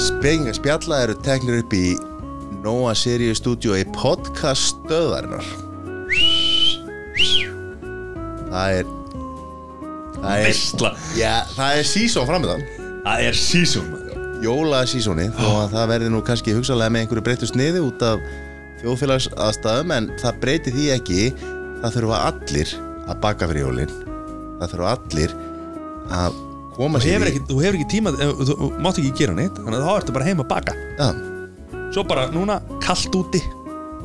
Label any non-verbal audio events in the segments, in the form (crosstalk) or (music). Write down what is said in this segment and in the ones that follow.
Spenginga spjalla eru teknir upp í Nóa Sirius Studio í podcast stöðarinnar Það er Það er, já, það er sísón framöndan Það er maður. Jóla sísóni þó að það verði nú kannski hugsalega með einhverju breyttu sniði út af þjóðfélags aðstæðum en það breyti því ekki það þurfa allir að baka fyrir jólin. Það þurfa allir að koma sér í ekki, þú hefur ekki tíma Þú, þú, þú mátt ekki gera neitt Þannig að þá ertu bara heima að baka. Já, Svo bara núna, kallt úti.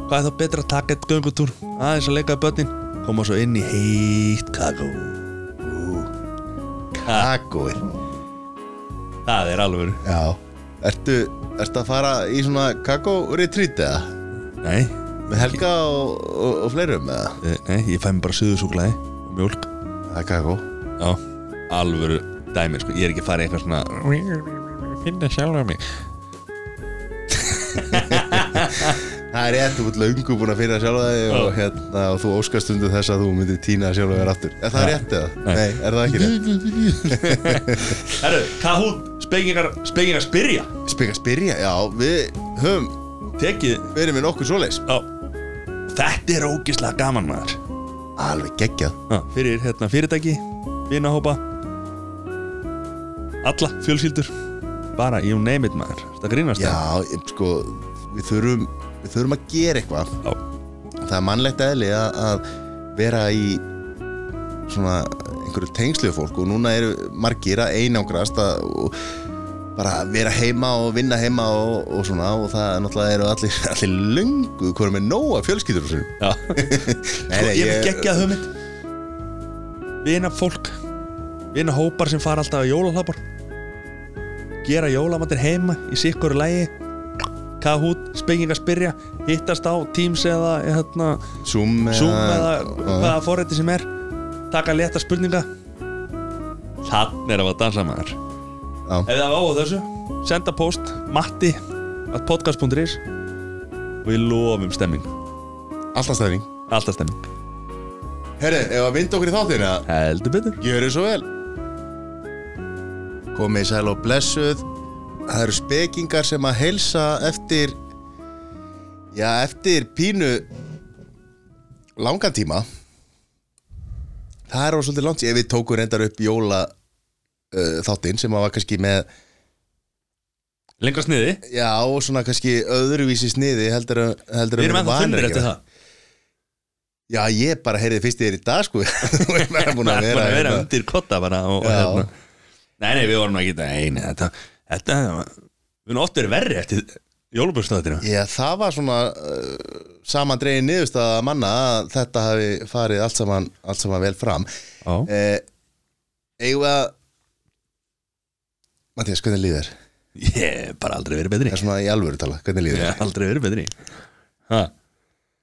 Hvað er þá betra að taka eitt göngutúr Aðeins að leika í börnin? Koma svo inn í heitt kakó. Kakóið. Það er alveg Já. Ertu, ertu að fara í svona kakó-retreat eða? Nei, Með Helga og, og, og fleirum eða? eh, nei, ég fæ mér bara suðusúklaði og mjólk. Það er kakó. Já, alvöru dæmi sko. Ég er ekki að fara eitthvað svona Finna sjálf mig (laughs) Það er rétt, þú ert löngu búin að finna sjálfa þig og, hérna, og þú óskast undir þess að þú myndir týna sjálfa þér aftur Er það Ja. rétt eða? Nei. Nei, er það ekki rétt? (laughs) Herru, Kahoot, spekingar, spekingar spyrja Spika spyrja, já, við höfum Tekið verið með nokkuð svoleiðis Já Þetta er ógislega gaman maður Alveg geggjað Fyrir hérna, fyrirtæki, vinahópa Alla fjölskyldur. Bara, you name it maður. Það grínast Já, ég- sko, við þurfum, við þurfum að gera eitthvað. Já. Það er mannlegt eðli að, að vera í svona einhverju tengslu fólk og núna eru margir að einangrast að, og bara vera heima og vinna heima og, og svona og það er náttúrulega eru allir, (laughs) allir löngu hverju með nóga fjölskyldur og svona. Já. (laughs) Nei, Sko, nei, ég hef ég- geggjað hugmynd. Vina fólk Vina hópar sem fara alltaf að jólahlapar Gera jólamandir heima Í sikkur lægi Kahoot, spenginga spyrja Hittast á Teams eða hérna, Zoom eða, Zoom eða hvaða forrætti sem er. Taka leta spurninga. Þannig er að að dansa maður. Var á þessu Senda post, matti at podcast.is Við lofum stemming. Alltaf stæðning Alltaf stemming. Herri, ef að vinda okkur í þáttina Heldur betur. Gjörðu svo vel Komið sæl og blessuð. Það eru spekingar sem að heilsa eftir Já, eftir pínu langan tíma. Það er á svolítið langt Ef við tókum reyndar upp jóla uh, þáttinn sem að var kannski með Lengra sniði? Já, og svona kannski öðruvísi sniði heldur, heldur Við erum en ennþá að eftir það. Já, ég bara heyrði fyrst í þér í dag sko. (laughs) Þú erum bara búin að er vera bara að vera hérna. undir kotta bara og, og hérna. Nei, nei, við vorum ekki Nei, þetta, þetta Við erum oft verið verri eftir jólubjörnstöðatina Já, það var svona uh, samandregin niðurstaða manna að þetta hafi farið allt saman, allt saman vel fram. Eh, við að Mattias, hvernig líður? Ég hef bara aldrei verið betri. Það er svona í alvöru tala, hvernig líður? Ég hef aldrei verið betri.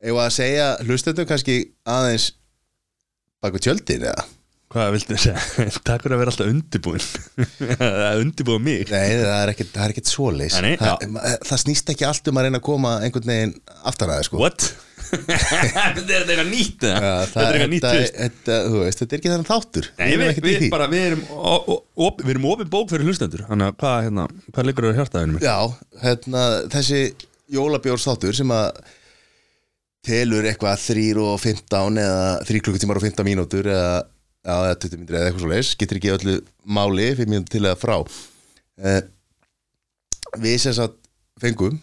Við að segja hlustendum kannski aðeins baku tjöldin eða? Hvað viltu (laughs) segja? Takk fyrir að vera alltaf undirbúin (laughs) Það undirbúa mig Nei, það er ekkert, það er ekkert svoleis Nei, nei, það, það snýst ekki allt um að reyna að koma einhvern veginn aftan að það sko What? (laughs) Þetta er eitthvað nýtt? Já, Þetta er eitthvað nýtt þetta, er ekki þannig þáttur Nei, við, við, því. bara, við erum Við erum opið bók fyrir hlustendur Þannig að hvað, hérna, hvað liggur á hjartaðinu mér? Já, hérna, þessi jólabjórs þáttur sem að telur eitthvað 3 og 15 eða 3 klukkutímar og 15 mínútur eða, eða 20 mínútur eða eitthvað svo leis getur ekki öllu máli 5 mínútur til eða frá. Eh, Við sem sagt fengum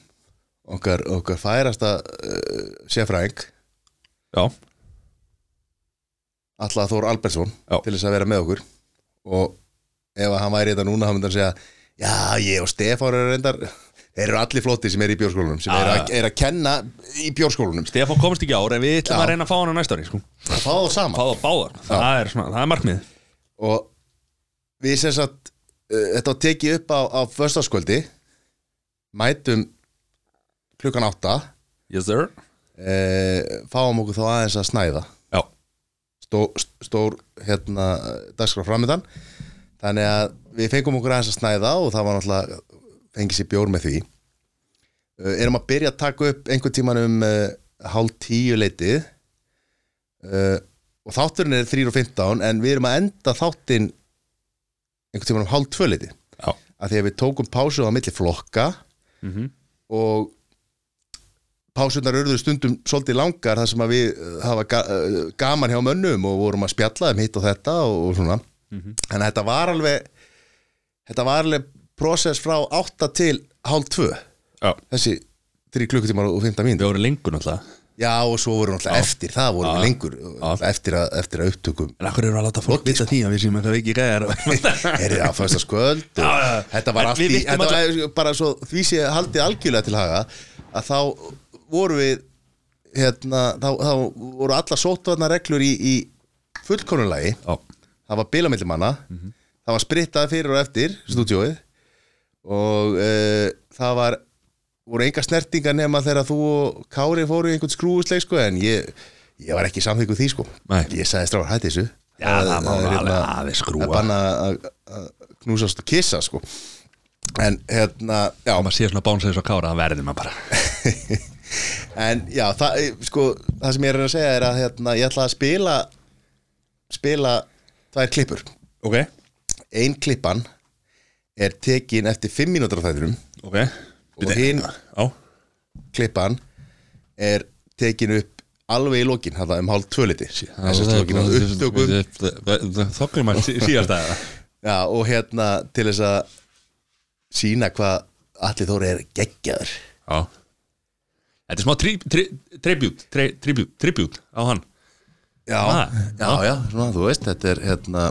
okkar, okkar færasta uh, sérfræðing. Já, Alla Þór Albertsson Já. til þess að vera með okkur. Og ef að hann væri þetta núna hann myndi hann segja já ég og Stefán eru reyndar þeir eru allir flotti sem eru í bjórskólunum sem eru, já. að, eru að kenna í bjórskólunum Stefán komst ekki ár En við ætlum Já. að reyna að fá hana næsta ári sko. að fá það sama Fá það báðar. Það er, svona, það er markmið og við sem sagt uh, þetta var tekið upp á, á föstaskvöldi mætum klukkan átta. Yes sir. Uh, fáum okkur þá aðeins að snæða. Já, stó, stór hérna dagskrá framöndan þannig að við fengum okkur aðeins að snæða og það var náttúrulega fengið sér bjór með því. Uh, erum að byrja að taka upp einhvern tíman um uh, hálf tíu leitið. Uh, og þátturinn er 3.15 en við erum að enda þáttinn einhvern tímann um hálf tvöliti Já, að því að við tókum pásu á milli flokka og pásunar urðu stundum svolítið langar þar sem að við hafa ga gaman hjá mönnum og vorum að spjalla um hitt og þetta og, og svona en þetta var alveg þetta var alveg prosess frá 8 til hálf 2 já. Þessi 3 klukkutímar og 15 mínútur Við vorum lengur náttúrulega. Já og svo voru náttúrulega eftir. Það voru Já. við lengur eftir að, eftir að upptökum. En akkur eru að láta fólk vita því að við séum eitthvað ekki gæðar er það að já. þetta var allt við í þetta var bara svo því sé haldið algjörlega til haga að þá voru við hérna, þá, þá voru alla sótvarnar reglur í, í fullkonulagi Já, það var bilamillimanna. Það var sprittað fyrir og eftir stúdíóið og uh, það var voru enga snertingar nema þegar þú og Kári fóru í einhvern skrúfusleik sko, en ég, ég var ekki samþykkuð því sko. Nei. ég sagði stráður hætti þessu Já, það má er alveg hérna- aðeins skrúfa. það er banna að að knúsast og kissa sko. en hérna já, maður sé svona bánsæðis og kára, það verður maður bara (laughs) en já það, eh, sko, það sem ég er að að segja er að hérna, ég ætla að spila spila tvær klippur Ok, ein klippan er tekin eftir 5 mínútur á þættinum. Ok. Og hin- Já, klippan er tekin upp alveg í lokin, það um hálf tvöliti þessast lokin á upptökum Þokklum að síðast að (laughs) já, og hérna til þess að sína hvað allir þóri er geggjaður. Já Þetta er smá tri- tri- tribute tri- Tribute tribute á hann. Já, Ah, já, já, svona, þú veist þetta er hérna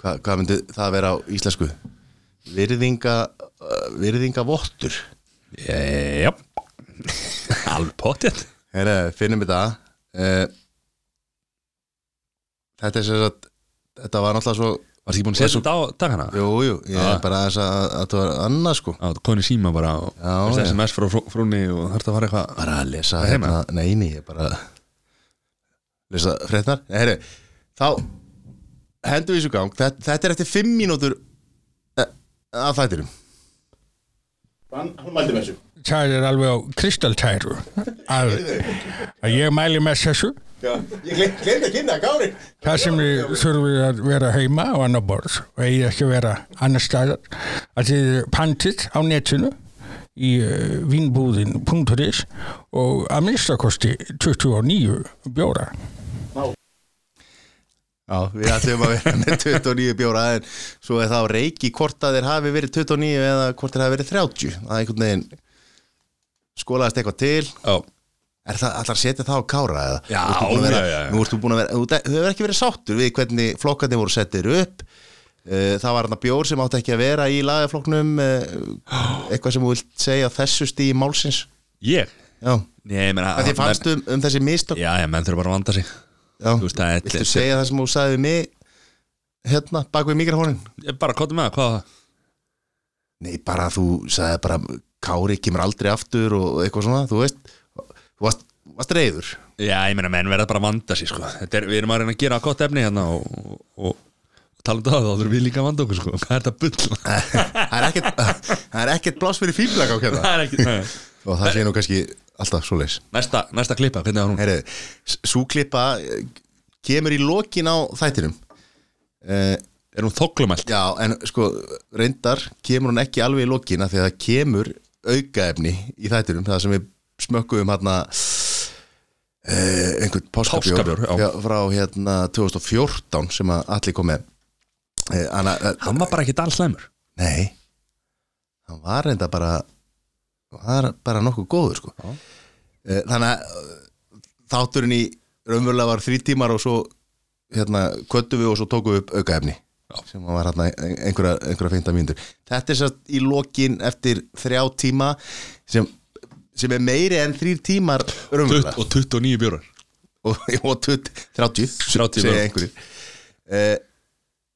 hvað, hvað myndi það vera á íslensku virðinga uh, virðingavottur. Já Alveg potið finnum þetta uh, Þetta er sem sagt Þetta var náttúrulega svo Varst ekki búin að setja þetta á takana? Jú, jú, ég er Já. bara aðeins að, að þetta var annað sko. Já, þú konið síma bara og veist já. SMS frá frú- frúnni og þarfst að fara eitthvað Bara að lesa Það er hérna Nei, nei, ég bara Lesa frétnar Nei, herri, þá Hendum við þessu gang. Þetta, þetta er eftir fimm mínútur eh, Af þættinum. Hann, mældi með þessu. Það er alveg á kristaltæru. Að, að ég mæli með þessu. Ég glemdi að kynna, Kári. Það sem við þurfum að vera heima á annar borð og eigi ekki að vera annar staðar. Að þið er pantið á netinu í uh, vínbúðin.is og að minnstakosti 29 bjóra Já, við ætlum að vera með 29 bjóra en svo er það á reiki hvort að þeir hafi verið 29 eða hvort þeir hafi verið 30 það er einhvern veginn skólaðist eitthvað til. Já, er það allar að setja það á kára eða? Já, að vera, já, já, nú ertu búin að vera þú þú hefur ekki verið sáttur við hvernig flokkandi voru settir upp. Eh, það var hann bjór sem átti ekki að vera í lagaflokknum eh, (gasps) eitthvað sem þú vilt segja þessu stíði málsins? Ég? já, Nei, ég meina hvað þið fannst um, um þessi mistök? Já, já, menn þurfa bara að vanda sig. Þú veist, það er viltu segja það sem þú sagði mig hérna, bak við mikrofónin bara kóttu með það, hvað var það? Nei, bara þú sagði bara Kári kemur aldrei aftur og eitthvað svona, þú veist þú varst, varst reyður Já, ég meina, menn verða bara að vanda sig, sko er, Við erum að reyna að gera gott efni hérna og, og, og, og tala um það, þá þurfum við líka að vanda okkur, sko Hvað er þetta bull? (laughs) það er ekkert það er ekkert pláss fyrir fíblag á hérna (laughs) það er ekki nei. Og það sé nú kannski alltaf svo leis Næsta, næsta klippa, hvernig var hún? Heyri, súklippa kemur í lokin á þættinum. Uh, Er hún þoklumælt? já, en sko reyndar kemur hún ekki alveg í lokina að það kemur aukaefni í þættinum það sem við smökkuðum hérna uh, einhvern páskabjór, frá hérna 2014 sem að allir kom með. Anna, uh, Hann var bara ekki allslæmur Nei Hann var reynda bara var bara nokkuð góður sko. Eh, Þannig að eh, þátturinn í raunverulega var þrý tímar og svo hérna kvöttu við og svo tókum við upp aukaefni Já. sem var hérna einhverja, einhverja feinta mínútur Þetta er satt í lokin eftir þrjá tíma sem, sem er meiri en þrýr tímar raunverulega Og 29 bjórar og, (laughs) og 20, 30 30 segja bara. einhverjir eh,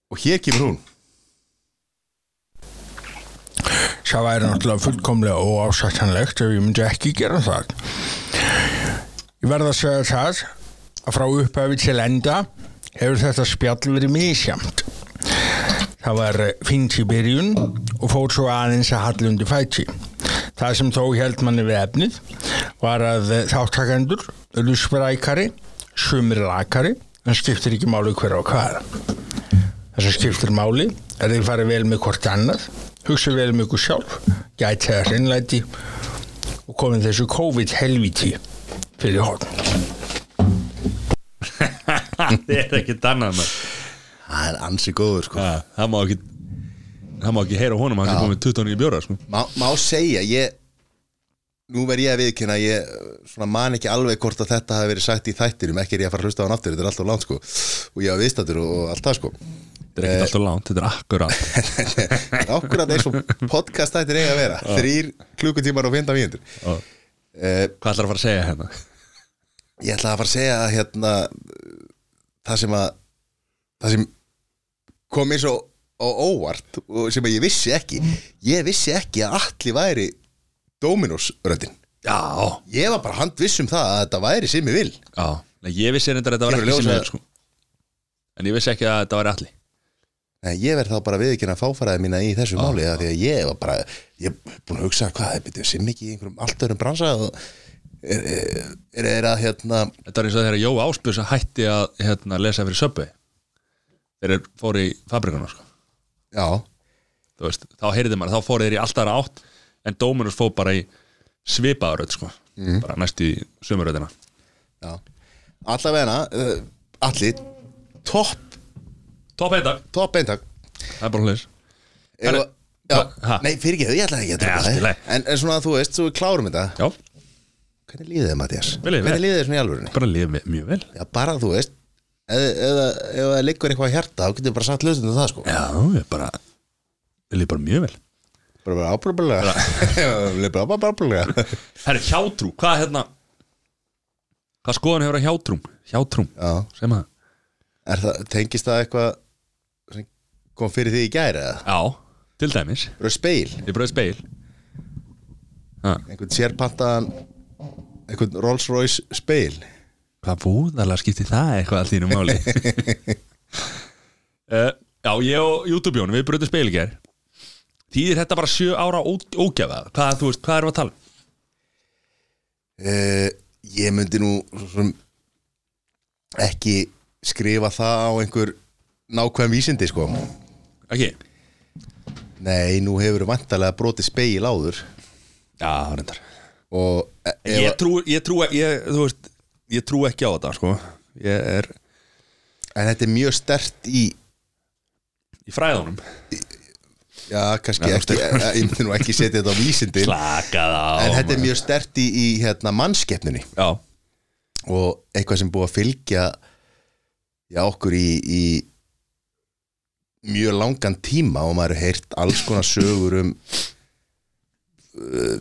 og hér kemur hún það væri náttúrulega fullkomlega óásættanlegt ef ég myndi ekki gera það. Ég verð að segja það að frá upphafi til enda hefur þetta spjall verið misjamt það var fínt í byrjun og fór svo aðeins að halli undir fæti. Það sem þó held manni við efnið var að þáttakendur eru sprækari, sumir lakari en skiptir ekki máli hver á hvað Það sem skiptir máli er þið farið vel með hvort annað, hugsa vel með ykkur sjálf, gæti það hreinlæti og komið þessu COVID-helviti fyrir horn. (laughs) Það er annað maður. Það er ansi góður sko Ja, Það má ekki Það má ekki heyra honum, hann er komið 29 bjóra sko. Má, má segja, ég Nú verð ég að viðkynna ég svona man ekki alveg hvort að þetta hafi verið sagt í þættinum, ekki er ég að fara að hlusta á hann aftur þetta er alltaf langt sko, og ég hafa viðstættur og allt það sko Þetta er ekkert alltaf langt, þetta er akkurat. (laughs) Akkurat eins og podcast þættir eiga að vera. Þrýr klukkutímar og 15 mínútur. Já. uh, Hvað ætlar að fara að segja hérna? Ég ætla að fara að segja að hérna það sem að það sem kom eins og á óvart og sem að ég vissi ekki ég vissi ekki að allir væri Dominos röddin. Já, ég var bara handviss um það að þetta væri sem ég vil já Ég vissi að þetta var ekki sem ég sko. En ég vissi ekki að þetta var allir Nei, ég verð þá bara viðkynna fáfæraði mína í þessu máli að því að ég var bara ég er búin að hugsa hvað er byrjuð sem ekki í einhverjum allt öðrum bransa og er, er, er, er að hérna Þetta var eins og þegar Jóa Áspjörs hætti að hérna, lesa fyrir söpvi Þeir fóru í fabrikuna sko. já, veist, Þá heyrði maður, þá fóru þeir í alltaf átt En Dominus fór bara í svipaðuröð sko. Bara næst í sömuröðina já. Allavegna, uh, allir topp, Top 1 dag, topp eintak það er bara Ef, Herri, já, nei, fyrir ekki, ég ætla ekki að Nei, trúka allt í það. lagi. en, en svona þú veist, svo við klárum þetta. Já, hvernig líðið þið, Mattias? Mér líður vel. hvernig líðið þið svona í alvörunni? bara liðið mjög vel. Já, bara þú veist ef ef- ef það liggur eitthvað á hjarta þá getur við bara sagt hlustinu það sko. Já, ég bara Mér líður bara mjög vel. Bara bara (laughs) ábúrbulega bara ábúrbulega Herri, hjátrú, hvað hérna Hvað skoðan hefur að hjátrúm? Hjátrúm, já, sem að er það, tengist það eitthvað kom fyrir því í gæri eða? Já, til dæmis. Bara speil, Ég bröði speil ha, einhvern sérpantaðan einhvern Rolls Royce speil Hvað búðalega skipti það eitthvað að þínu máli? Uh, (laughs) Já, ég og YouTube-jón Við bröðum speil í gær. Þýðir þetta bara sjö ára ó, ógjafa? Hvað, veist, hvað erum við að tala? uh, ég myndi nú svo sem ekki skrifa það á einhver nákvæm vísindi sko Ekki? nei, nú hefur við vantarlega brotið speil áður. Já, reyndar. Og e- Ég trú, ég trú, ég, þú veist Ég trú ekki á þetta, sko. Ég er en þetta er mjög stert í í fræðunum. já, kannski Já, ekki. ég myndi nú ekki setja þetta á vísindi Slakað á en þetta er mjög stert í, í hérna, mannskeppnunni Já, og eitthvað sem búið að fylgja já, okkur í, í mjög langan tíma og maður heyrt alls konar sögur um uh,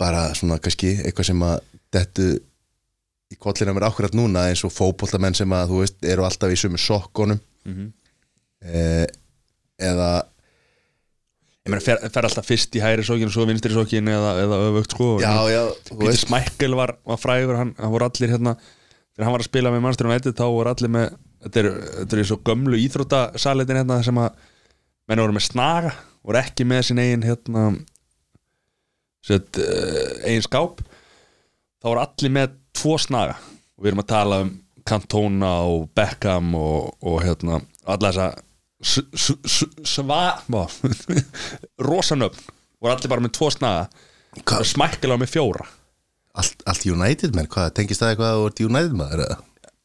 bara svona kannski eitthvað sem að dettu í kollina mér akkurat núna eins og fótboltamenn sem að þú veist eru alltaf í sömu sokkonum Mhm. eh, eða ég meina, fer, fer alltaf fyrst í hægri sókinu Svo vinstri sókinu eða, eða öfugt, sko já, já, þú Peter veist Smækkel var, var frægur hann, hann voru allir hérna þegar hann var að spila með United þá voru allir með þetta er, þetta er svo gömlu íþróttasalitin hérna sem að menn voru með snaga voru ekki með sin eigin hérna set, uh, eigin skáp. Þá voru allir með tvo snaga. Og við erum að tala um Cantona og Beckham og, og hérna alla þessa sva (laughs) rosanöfn voru allir bara með tvo snaga. Var með fjóra. Allt, allt United menn, hvað, tengist það eitthvað að þú ert United maður eða?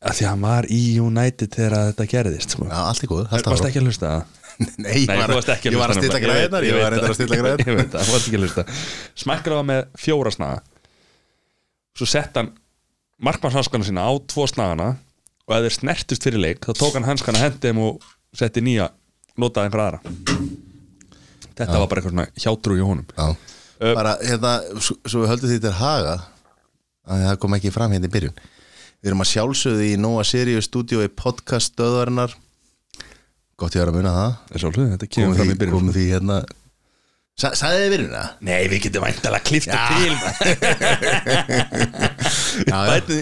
Að því að hann var í United þegar þetta gerðist sko. já, allt er góð, varst er ekki að hlusta það? Nei, ég Nei, var, að ég var að stilla græðnar Ég var að stilla græðnar Ég veit það, með fjóra snaga. Svo sett hann markmannshanskana sína á tvo snagana og ef þeir snertust fyrir leik þá tók hann hanskana hendi þeim og setti nýja notaði einhver aðra. Þetta var bara eitthvað svona hjátrú í honum. Já, bara hérna svo, svo við höldum því til haga að það kom ekki fram hérna í byrjun Við erum að sjálfsögðu í Nóa Sirius stúdíói podcast stöðvarinnar. Gott ég var að muna það. Það er svolítið, þetta kemur fram í byrjun. komum því hérna. Sa, Sæði þið byrjun það? Nei, við getum væntalega klifta Já. til. (laughs) Þetta.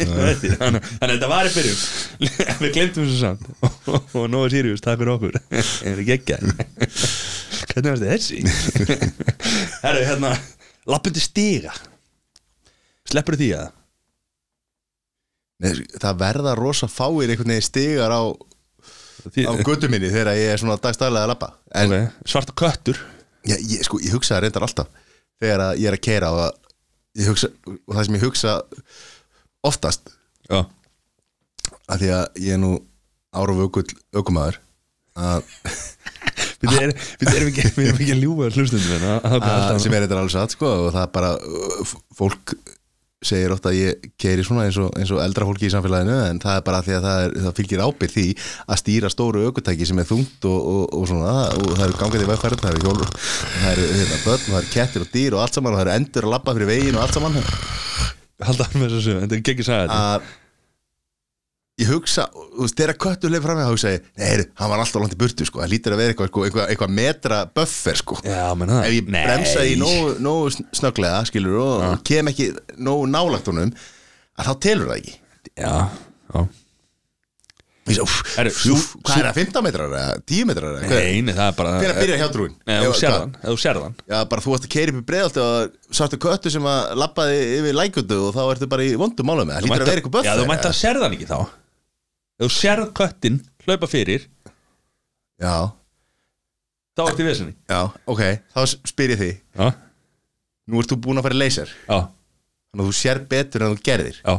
Þannig að þetta var í byrjun. (laughs) Við glemtum þessu samt. (laughs) Og, og Nóa Sirius, takk fyrir okkur. Er ekki ekki Hvernig varst þessi? Herru, hérna Lappandi stiga. Sleppur því að það verða rosa fáir einhvern veginn stigar á á götu minni þegar ég er svona dagstæðlega að en okay. Svarta köttur. Ég, ég, sko, ég hugsa reyndar alltaf þegar að ég er að keira og, að ég hugsa, og það sem ég hugsa oftast Já, að því að ég er nú vökull aukumæður að, (laughs) við erum, ekki, við erum ekki að ljúga hlustundum að, að, að, sem er reyndar alveg satt sko, og það er bara uh, fólk segir ofta að ég keiri svona eins og, eins og eldra fólki í samfélaginu en það er bara því að það, er, það fylgir ábyrð því að stýra stóru aukutæki sem er þungt og, og, og svona og það eru gangandi vegfærið, það eru hjól það eru hérna, börn, það eru kettir og dýr og allt saman og það eru endur að labba fyrir veginn og allt saman. Halda með þessu, þetta er ekki að ég hugsa, þú veist, þegar köttur leif fram með þá hugsa ég, nei, hann var alltaf langt í burtu sko, það lítur að vera eitthvað, sko, eitthvað, eitthvað metra buffer sko, Já, menn það ef ég bremsa í nógu, nógu sn- snögglega, skilur og, og kem ekki nógu nálagt honum að þá telur það ekki. Já, já. Svo, úff, Herru, úff, sú- hvað er það, 15 metrar eða 10 metrar eða hvað? Nei, nei, það er bara Hvenær byrjar hjátrúin? Nei, ef þú sérðan, ef þú sérðan Já, bara þú varst að keiri upp í breiðalti og sástu köttu sem að labbaði yfir lækundu og þá ertu bara í vondum málum með það lítur að vera eitthvað buffer Já, þú mætti að eða? sérðan ekki þá þú sérð köttin, hlaupa fyrir Já, Þá ertu í vesinni. Já, ok, þá spyr ég því Já, Nú ert þú búin að fara í laser. Já, Þannig að þú sér betur en þú gerðir. Já,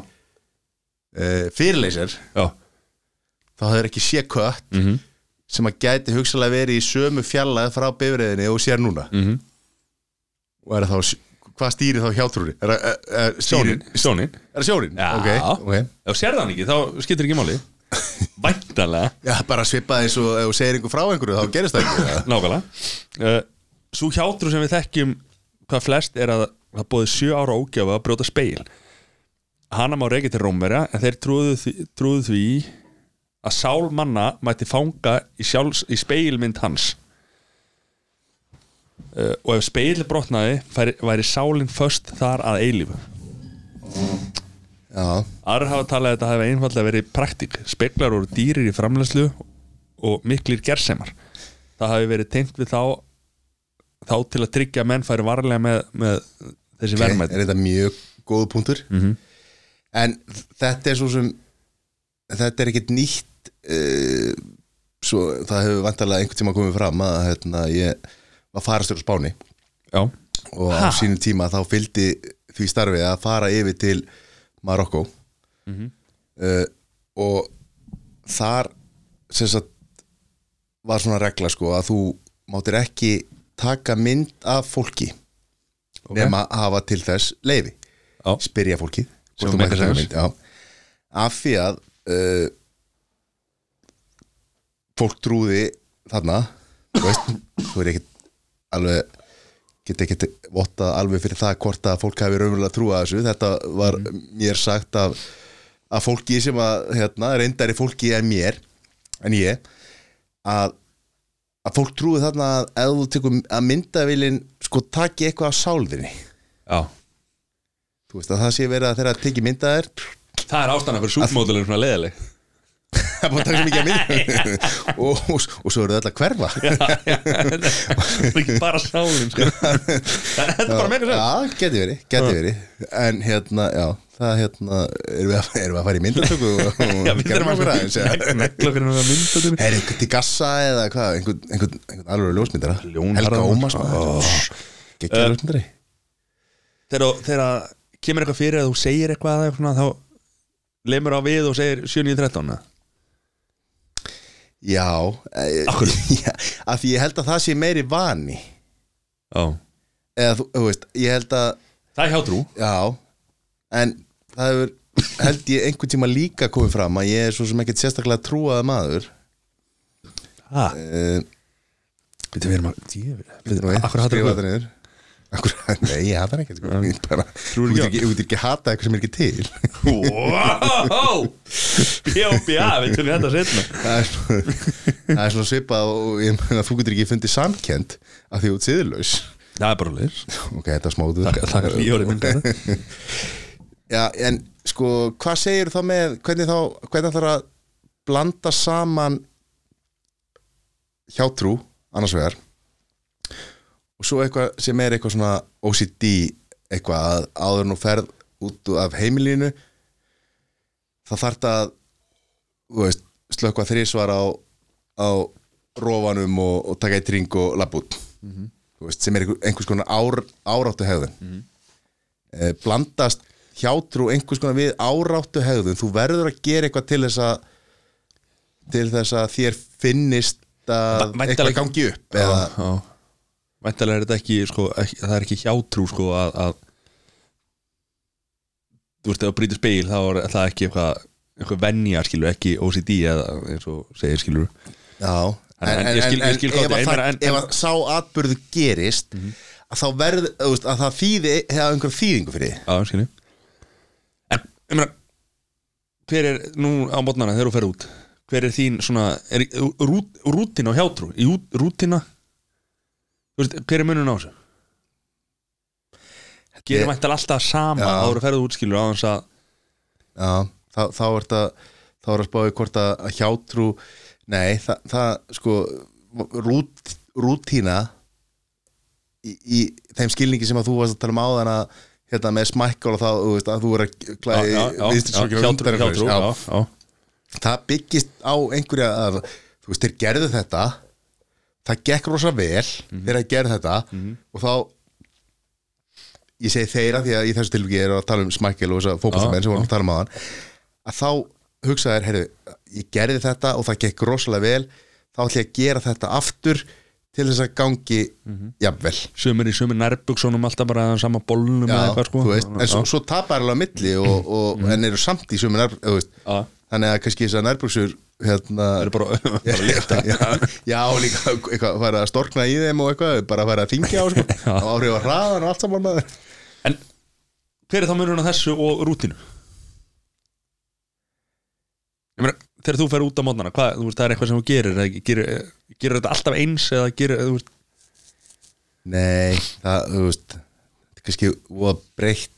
uh, Fyrir laser já. Þá hafður ekki sé kött Mhm. sem að gæti hugsalega verið í sömu fjallað frá bifriðinni og sér núna. Mhm. Og er það þá, hvað stýrir þá hjátrúri? Er, er, er, Sjónin, sjónin. Er það sjónin? Já. Ok, ok. Ef þú sérðan ekki, þá skiptir ekki máli Væntalega Já, bara svipaði og ef þú segir einhver frá einhverju þá gerist það ekki? Nákvæmlega. Uh, Sú hjátrú sem við þekkjum hvað flest er að það bóði sjö ára ógjafa að brjóta speil Hana má reykja til Rómverja en þeir trúðu því, trúðu því að sál manna mætti fanga í, sjálfs, í speilmynd hans. Uh, og ef speil brotnaði væri sálinn föst þar að eilífu Já, Aðrar hafa talað að þetta hafi einfallega verið praktík. Speklar voru dýrir í framlæslu og miklir gersemar. Það hafi verið tengt við þá þá til að tryggja að menn færi varlega með, með þessi ok, verðmætt er þetta mjög góð punktur? Mhm. En þetta er svo sem þetta er ekkert nýtt uh, svo það hefur vantarlega einhvern tíma komið fram að hérna, ég var farastur á Spáni. Já, og Ha? á sínum tíma þá fylgdi því starfið að fara yfir til Marokko Mhm. uh, og þar sem sagt var svona regla sko að þú máttir ekki taka mynd af fólki Ok. nema að hafa til þess leifi Já. spyrja fólki mynd af því að uh, fólk trúði þarna þú veist, þú er ekkert alveg get ekki votta alveg fyrir það hvort að fólk hafi raunverulega trúið að þessu. Þetta var mér sagt af, af fólki sem að hérna, reyndari fólki en mér en ég að, að fólk trúið þarna að ef þú tekur að myndavilin sko taki eitthvað af sálðinni. Já. Þú veist að það sé verið að þeirra að teki myndaðir Það er ástæðan fyrir súpmódulinn svona leðileg það er búin að taka svo mikið að (laughs) mynd og, og, og svo eru þetta að hverfa. Það er ekki bara sálinn sko. (laughs) Þetta er bara mega sér Já, geti verið, geti verið. En hérna, já, það hérna Erum við að, erum við að fara í myndatöku og, (laughs) gerðum okkur að aðeins Er einhvern til gassa eða hvað Einhvern, einhvern, einhvern alveg ljósmyndara? Helga Harðarson. Ómars Ó. Gekkja Eh, ljósmyndari. Þegar kemur eitthvað fyrir að þú segir eitthvað þá lemur á við og segir 7.9.13 Já, e, Af hverju? (laughs) já Af því ég held að það sé meiri vani. Já. Eða þú, þú veist, ég held að Það er hjátrú Já, en það hefur held ég einhvern tíma líka komið fram að ég er svo sem ekkert sérstaklega trúaða maður. Ha, uh, Við erum að Akkur hattar skrifa þú þetta niður Akkur, (laughs) nei, ég hata hann ekki sko. Þú Trúir ekki ekki, hata eitthvað sem er ekki til. Wow! B.O.B.A. Við tökum þetta setna Það er svona, það er svipað og ég meina þú getur ekki fundið samkend af því þú ert siðurlaus Það er bara leir Ok, þetta er smóðu Takk fyrir í orðið mynda Já, en sko, hvað segir þá með hvernig þá, hvernig þarf að blanda saman hjátrú annars vegar svo eitthvað sem er eitthvað svona OCD eitthvað að áður nú ferð út af heimilínu það þarf að þú veist, slökka þrísvar á á rofanum og, og taka eitt ring og labba út. Þú veist, sem er einhver, einhvers konar ár, áráttu hegðun mm blandast hjátrú einhvers konar við áráttu hegðun þú verður að gera eitthvað til þess að til þess að þér finnist að eitthvað gangi upp eða, já. Væntalega er þetta ekki, sko, ekki það er ekki hjátrú sko að, að þú veist, ef að brýta speil þá er það ekki eitthvað eitthvað venja, skilur, ekki OCD eða eins og segir, skilur Já, En- en ég skil- ég skil ef, að það, en- sá atbyrðu gerist að þá verð, þú veist, að það þýði hefða einhver þýðingu fyrir Já, skilur En, ég meina hver er, nú á mótnana þegar þú fer út? Hver er þín svona er, rút, rútina og hjátrú? Rútina veist, hver er munun á þessu? Gerir er- mæntal alltaf sama Já. áður að ferða út skilur á þess að Já, þá, þá er þetta þá er að spáði hvort að að hjátrú nei, það, það sko rút, rútína í, í þeim skilningi sem að þú varst að tala um áðan að hérna með smækkál og þá, þú veist, að þú er að klæði hjátrú, já, já. Það byggist á einhverja að, þú veist, þeir gerðu þetta það gekk rosa vel þeir að gerðu þetta og þá ég segi þeirra því að í þessu tilviki er að tala um smækkel og þess að fókbaltamenn sem vorum að tala um aðan að þá hugsaðir, heyrðu, ég gerði þetta og það gekk rosalega vel þá ætlum ég að gera þetta aftur til þess að gangi jafnvel. Sömur í sömur nærbuksunum alltaf bara að sama bólnum Já, eða eitthvað sko. veist, en svo, svo tapar alveg á milli og, og, en eru samt í sömu nær, þú veist, Já. þannig að kannski þess að nærbuksur hérna, það bara, (laughs) bara já, já, líka eitthvað, fara að storkna í þeim og eitthvað bara fara að þingja (laughs) á sko, og áhrif að hraðan og allt saman maður en hver er þá munun á þessu og rútinu? Ég meina þegar þú fer út á mótnana hvað, þú veist, það er eitthvað sem þú gerir gerir, gerir þetta alltaf eins eða gerir, þú veist? Nei, það, þú veist þetta er kannski breytt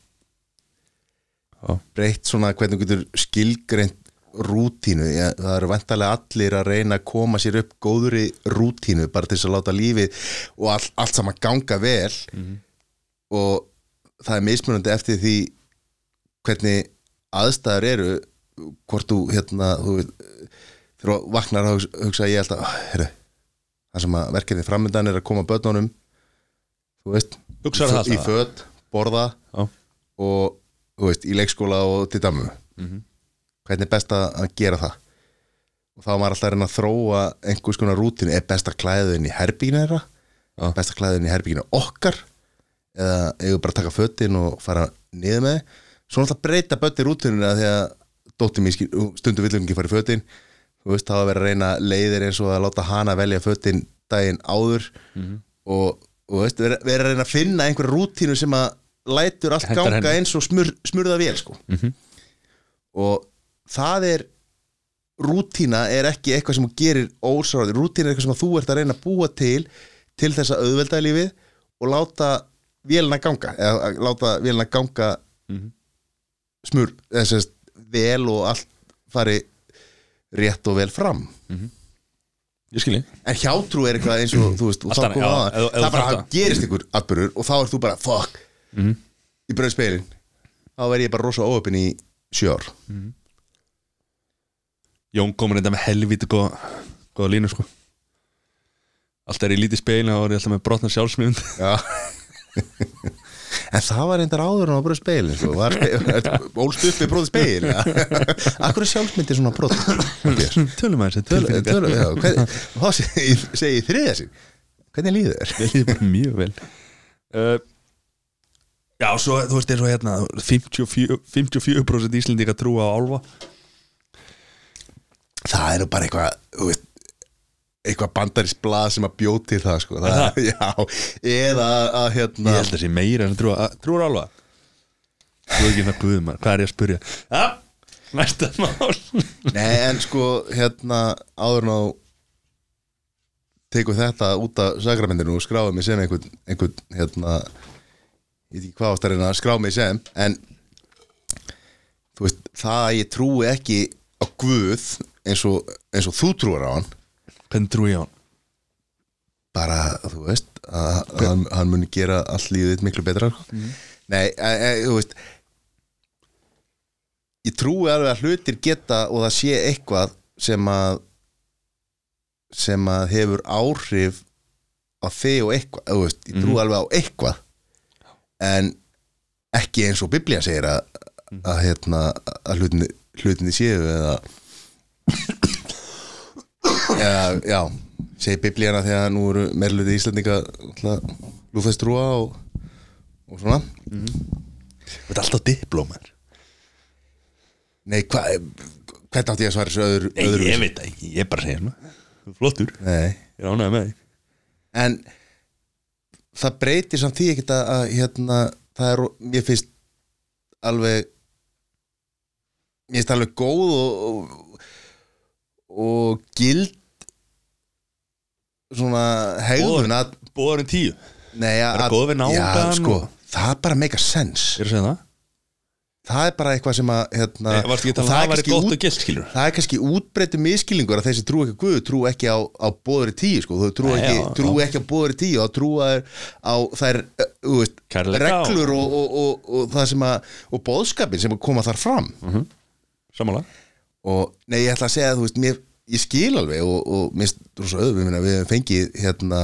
breytt svona hvernig þú getur skilgreint rútínu, Já, það eru vantarlega allir að reyna að koma sér upp góðri rútínu, bara til þess að láta lífið og all, allt saman ganga vel og það er mismunandi eftir því hvernig aðstæður eru hvort þú hérna þú, veit, þegar þú vaknar að hugsa, ég alltaf, "Ah, heyrðu það sem að verkefni framöndan er að koma börnunum þú veist í það fö- í alltaf? föt, borða Já. og þú veist, í leikskóla og til damu Mhm. Hvernig er best að gera það og þá var maður alltaf að reyna að þróa einhvers konar rútinu, er best að klæða þau inn í herbygginu þeirra, Já. best að klæða þau inn í herbygginu okkar eða eigum bara að taka fötin og fara niður með svo náttúrulega breyta bötti rútinu því að dóttir mín skil- stundum viljum ekki fara í fötin þú veist, þá að vera að reyna leiðir eins og að láta hana velja fötin daginn áður Mhm. og, og veist, vera, vera að reyna að finna einhver rútínu sem að lætur allt Hentar ganga henni. eins og smur, smurða vel sko. Mhm. og það er rútína er ekki eitthvað sem gerir ósáraði, rútína er eitthvað sem þú ert að reyna að búa til til þess að auðvelda lífið og láta vélina ganga eða láta vélina ganga Mhm. smur, þess að vel og allt fari rétt og vel fram. Ég skilji En hjátrú er eitthvað eins og þú veist og kom já, ef- ef það bara gerist ykkur atbyrður og þá er þú bara fuck. Mhm. í bröð speilin þá verð ég bara rosa óöpinn í sjö ár Jón komur þetta með helvíti góða, góða línu sko. Allt er í lítið speilin og er alltaf með brotna sjálfsmynd. (laughs) Já. En það var reyndar áður en á bröð speilin sko. var, (laughs) ólst upp í bróði speil Akkur er sjálfsmyndir svona brot Tölum að þessi þá segi ég- ég þriða sig? Hvernig líður þér? Mér líður bara mjög vel. Uh, Já, svo þú veist eins og hérna 54%, 54 Íslendinga trúa á álfa Það er nú bara eitthvað eitthvað bandarist blað sem að bjóð til það sko. það, (laughs) já, eða að Ég hérna held að það sé meira en Trúa á álfa Þú er ekki hérna guðum Hvað er ég að spurja? Já, næsta mál (laughs) Nei, en sko, hérna áður ná tekum þetta út af sakramendinu og skráðum mig sem einhvern, einhvern hérna, ég veit ekki hvað ást að reyna að skrá mig sem, en þú veist, það að ég trúi ekki á Guð eins og, eins og þú trúar á hann Hvernig trúi ég á hann? bara, þú veist, að, hann, hann muni gera allt þitt miklu betra Nei, e, e, þú veist ég trúi alveg að hlutir geta og það sé eitthvað sem að sem að hefur áhrif á þig og eitthvað þú veist, ég trú Mhm. alveg á eitthvað en ekki eins og Biblía segir að, Mhm. að, hérna, að hlutinni, hlutinni séu eða eða, já segi Biblíana þegar nú eru meirluti Íslandinga lúþæst trúa og, og svona. Þetta er alltaf diplómar. Nei, hvað hvernig átti ég að svara þessu öðru, Nei, öðru ég veit það ekki, ég er bara að segja er Flottur, Nei, ég er ánægð með því en það breytir samt því ekkert að, að hérna, það er, mér finnst alveg mér finnst alveg góð og, og, og gild svona hegðun að Bóðurinn tíu, Nei, að, Vera góð við náungann Já, sko, það bara make a sense. Ég er að segja það? Það er bara eitthvað sem að hérna, Nei, Varstu ekki og að það er væri gott og gilt skilur það er kannski útbreyttu miskilningur að þeir sem trú ekki á Guð trú ekki á, á bóður í tíu sko. þú trú Nei, ekki, já, trú já. ekki á bóður í tíu og trú að á þær uh, þú veist, Kærleika og- reglur og, og, og, og það sem að og bóðskapin sem að koma þar fram. Samanlega og nei ég ætla að segja að þú veist mér, ég skil alveg og, og mér finnst rosa minna, við höfum fengið hérna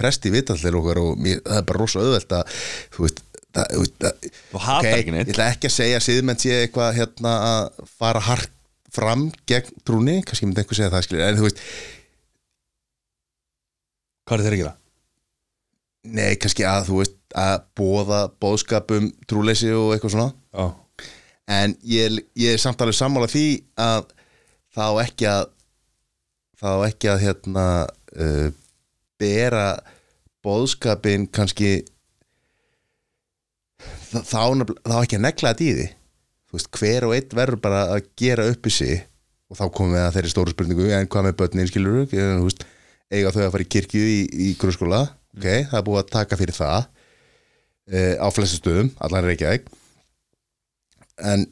presti vitallir okkar og mér, það er bara rosa auðvelt að þú veist það, það, Þú hatar ok, ekki neitt. ég ætla ekki að segja að siðmenn sé eitthvað hérna að fara hart fram gegn trúni, kannski myndi einhver segja það skilur, en þú veist, Hvað er þeir að gera? nei kannski að þú veist að bóða bóðskapum trúleysi og eitthvað svona Já, en ég, ég er samt alveg sammála því að það á ekki að það á ekki að hérna uh, bera bóðskapin kannski það, það, á, nefnilega- það á ekki að negla þetta í því. Þú veist, hver og einn verður bara að gera upp í sig og þá komum við að þeirri stóru spurningu en hvað með börnin skilur veist, eiga þau að fara í kirkju í, í grunnskóla? Ok, það er búið að taka fyrir það uh, á flestu stöðum, allan Reykjavík. En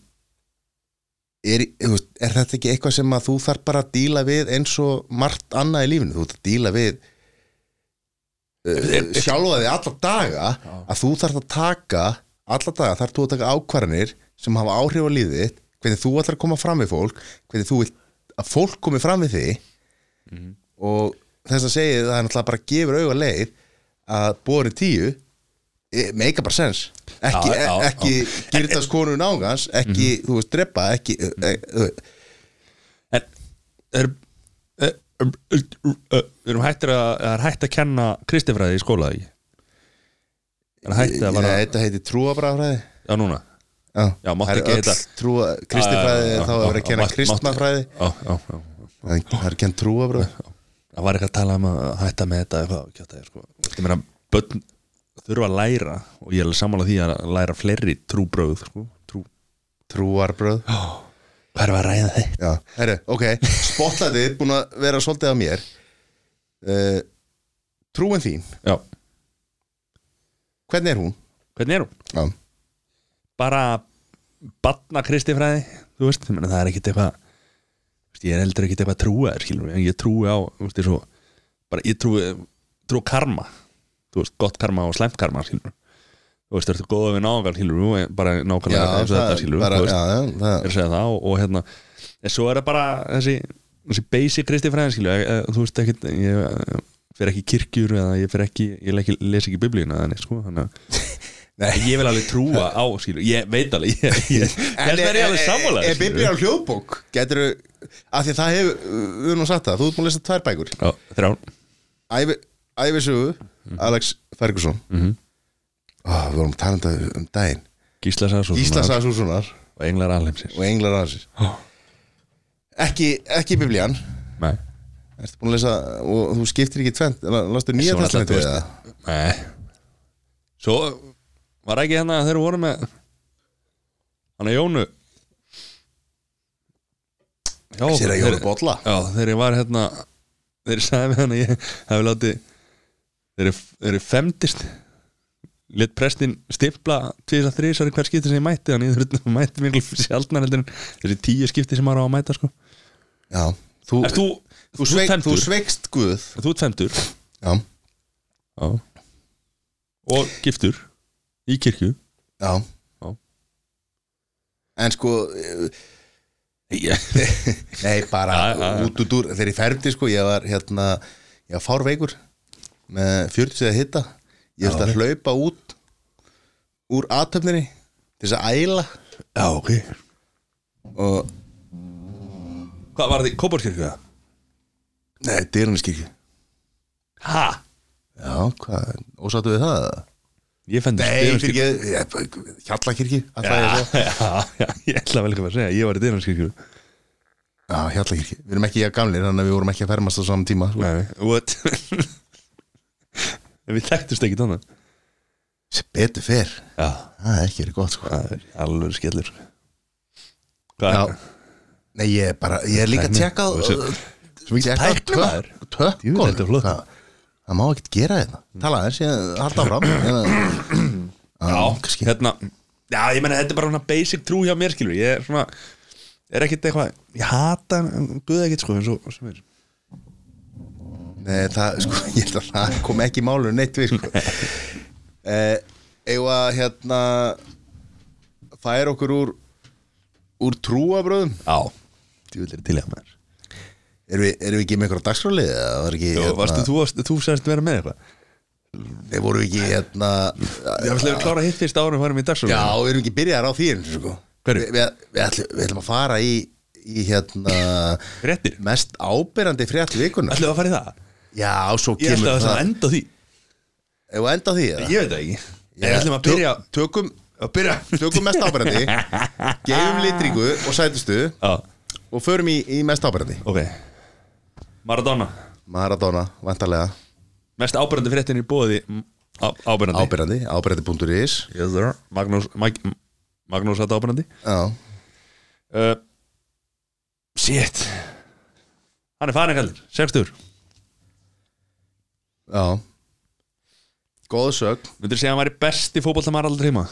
er, er þetta ekki eitthvað sem að þú þarf bara að díla við eins og margt annað í lífinu, þú þarf að díla við uh, sjálfa þig alla daga að þú þarf að taka alla daga þarf þú að taka ákvarðanir sem hafa áhrif á lífið þitt hvernig þú ætlar að koma fram við fólk hvernig þú vilt að fólk komi fram við þig. Og þess að segja það er náttúrulega bara gefur auga leið að borin tíu eh, make bara sense. Ekki, Já, já, ekki gyrtast konu nángans ekki, þú veist, drepa ekki e, e, e, En er, er, er, er, erum hættir að er hætt að kenna kristifræði í skóla ekki? Er hætt að vara þetta heiti trúabræðafræði Já, núna? Já, Já, mátti Það er ekki heita- trúa, kristifræði þá er verið að kenna kristmafræði Já, já, já. Það er kennt trúabræð Það var ekki að tala um að hætta með þetta eitthvað, kjátt, sko. Ég meina, börn þurfa að læra og ég er sammála því að læra fleiri trúbröð sko. Trú trúarbröð Hvað er að ræða herru, ok, spotlightið búin að vera svolítið á mér. Uh, trúin þín. Já, hvernig er hún? hvernig er hún? Já, Bara batna kristifræði þú veist, meina, það er ekkit eitthvað ég er heldur ekkit eitthvað en ég trúi á, veist, ég svo bara, ég trúi, trúi karma veist, gott karma og slæmt karma skilur, þú veist, ertu góða við náðangar skilur, bara nákvæmlega eins og þetta skilur, bara, þú veist, já, já, það, er að segja það og, og hérna, en svo er það bara þessi, þessi basic kristifræði skilur, e, e, þú veist ekkit ég e, fer ekki kirkjur eða ég fer ekki, ég ekki, les ekki biblíuna neitt, sko, þannig að (laughs) Nei. ég vil alveg trúa á, skilur, ég veit alveg ég, þess er ég alveg sammála Er Biblía á hljóðbók? Getur af því að það hefur, við erum sagt það þú ert búin að lesa tvær bækur. Já, þrjá Ævi, Ævisögu, Alex Ferguson. Mhm. Ó, Við vorum að tala um um daginn. Gísla Sassússonar og Englar Alheimsins. Og Englar Ansins ekki, ekki Biblían. Nei, Ertu búin að lesa og þú skiptir ekki tvent Lastu nýja þú eða? nei. Svo var ekki hérna þegar voru með hann að Jónu Sér að Jónu Bolla. Já, þegar ég var hérna þegar ég sagði við hann að ég hefði látið þegar ég femdist lit prestin stimpla tvis að þrísari hver skipti sem ég mætti þannig að mætti miklu sjaldnar heldur en þessi tíu skipti sem maður á að mæta sko. Já, þú, Ert þú, þú, sveik, þú sveikst Guð. Þú ert femdur Já, Já. og giftur í kirkju. Já. Já. En sko eh, (laughs) Nei, bara út út úr Þegar ég ferdi sko, ég var hérna Ég var fárveikur Með 40 eða hitta Ég veist að hlaupa út Úr aðtöfninni Til þess að æla Já, ok Og, Hvað var því, Kóborskirkju það? nei, dyruniskirkju Ha? Já, hvað, ósáttu við það? Ég fenni ekki Hjallakirkju ég að segja. (laughs) Já, já, ég ætla vel ekki að segja Ég var í dyrunarskirkju Já, Hjallakirkju Við erum ekki að gamlir, þannig að við vorum ekki að fermast á saman tíma sko. Nei, what? En við þekktust ekki tóna Sem betur fer. Já, Það er ekki verið gott sko. Það er alveg skellur. Já. Nei, ég er bara, ég er líka að tjekka Svo tjekka á tækni, maður. tök- Jú, þetta Tökkon flott. Það má ekkert gera þetta Tala þess, ég halda (clears throat) Hérna, Já, kannski. hérna Já, ég meina, þetta er bara svona basic trú hjá mér, skilur Ég er svona, er ekkit eitthvað Ég hata, guða ekkit, sko eins og sem er það, sko, (laughs) ég held að það kom ekki í málun neitt við, sko. (laughs) Eh, Eða hérna Fær okkur úr Úr trúabröðum Já, djúvillir til ég maður. Erum við, erum við ekki með einhverja dagskráli? Það var ekki, Jó, varstu, þú, varst, þú sagðist vera með eitthvað? Þeir voru ekki, hérna við slefum klára hitt fyrst árum Já, við erum ekki byrjaðar á því sko. Við, við, við, ætlum, við ætlum að fara í, í hérna (laughs) Fréttir. mest áberandi frétt vikunar Ætlum við að fara í það? Já, svo Ég ætla kemur að það það. enda því. Ef við enda því eða? Ég veit það ekki. Ég ætlum að byrja Tök- Tökum, Að byrja tökum mest áberandi Gefum litringu og sætustu Já, Og förum í, í mest áberandi. Ok. Maradona. Maradona, vantarlega Mest ábyrjandi fréttin í bóði Ábyrjandi Áberandi, áberandi.is Yes sir. Magnús Mag, Magnús þetta ábyrjandi Já, uh, Shit. Hann er farin kallir Sextur já. Góð sög Myndir segja að hann væri besti fótboltamar aldrei tíma?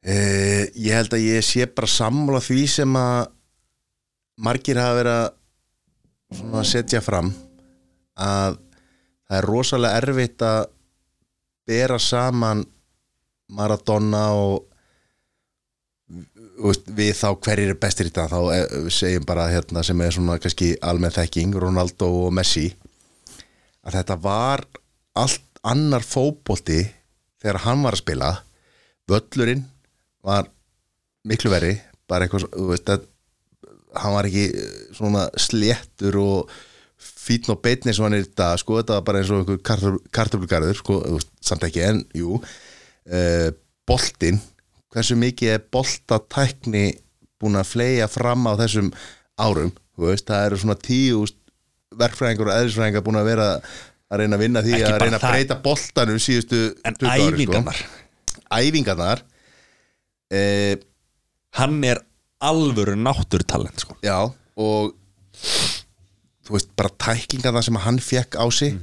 Eh, ég held að ég sé bara sammála því sem að margir hafa verið að setja fram að það er rosalega erfitt að bera saman Maradona og þú við þá hverjir er bestir í dag þá eh, segjum bara hérna sem er svona kannski almenn þekking, Ronaldo og Messi að þetta var allt annar fótbolti þegar hann var að spila. Völlurinn var miklu verri bara eitthvað, þú veist að hann var ekki eh, svona sléttur og fítn og beitni sem hann er dag, sko, þetta var bara eins og einhver kartöflugarður, sko, samt ekki en, jú uh, boltinn, hversu mikið er boltatækni búin að fleia fram á þessum árum, þú veist, það eru svona tíu verkfræðingur og eðlisfræðingar búin að vera að reyna að vinna því að reyna að breyta boltanum síðustu En 20 ári, sko. æfingarnar æfingarnar eh, Hann er alvöru náttúrtalent sko. já og þú veist bara tæklingarna sem hann fekk á sig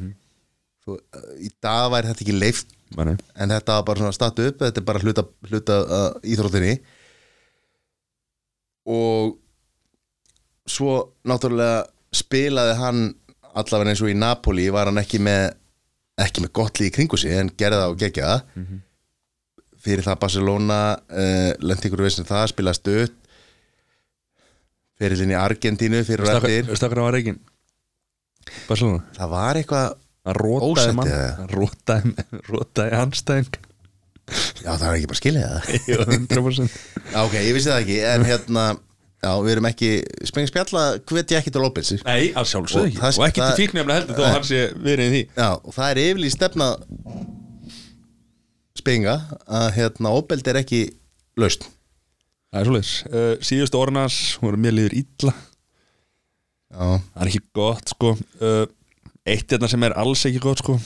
þú, í dag væri þetta ekki leift Mani. en þetta var bara svona statu upp þetta er bara hluta, hluta uh, íþróttinni og svo náttúrulega spilaði hann allavega eins og í Napoli var hann ekki með ekki með gott líð í kringu sig en gerði það og gegja það. Fyrir það Barcelona uh, lendi ykkur veist það, spilaði stöð fyrir í Argentínu fyrir og eftir Stakar á reikin Barcelona. Það var eitthvað Hann rótaði rótaði, anstæðing já það er ekki bara skilja það (laughs) Jú, 100% Já, ok, ég vissi það ekki, en hérna Já, við erum ekki, spengi spjalla hvet ég ekki til López Já, Nei, að sjálfsögðu. Og það- Og ekki það- til fíknefna heldur þó að hann sé verið í því. Og það er yfirlýst stefna spenga að hérna, óbeld er ekki laust Það er svoleiðis. Uh, Síðustu orðinans, hún er mér liður illa. Já, Það er ekki gott sko. Uh, Eitt hérna sem er alls ekki gott sko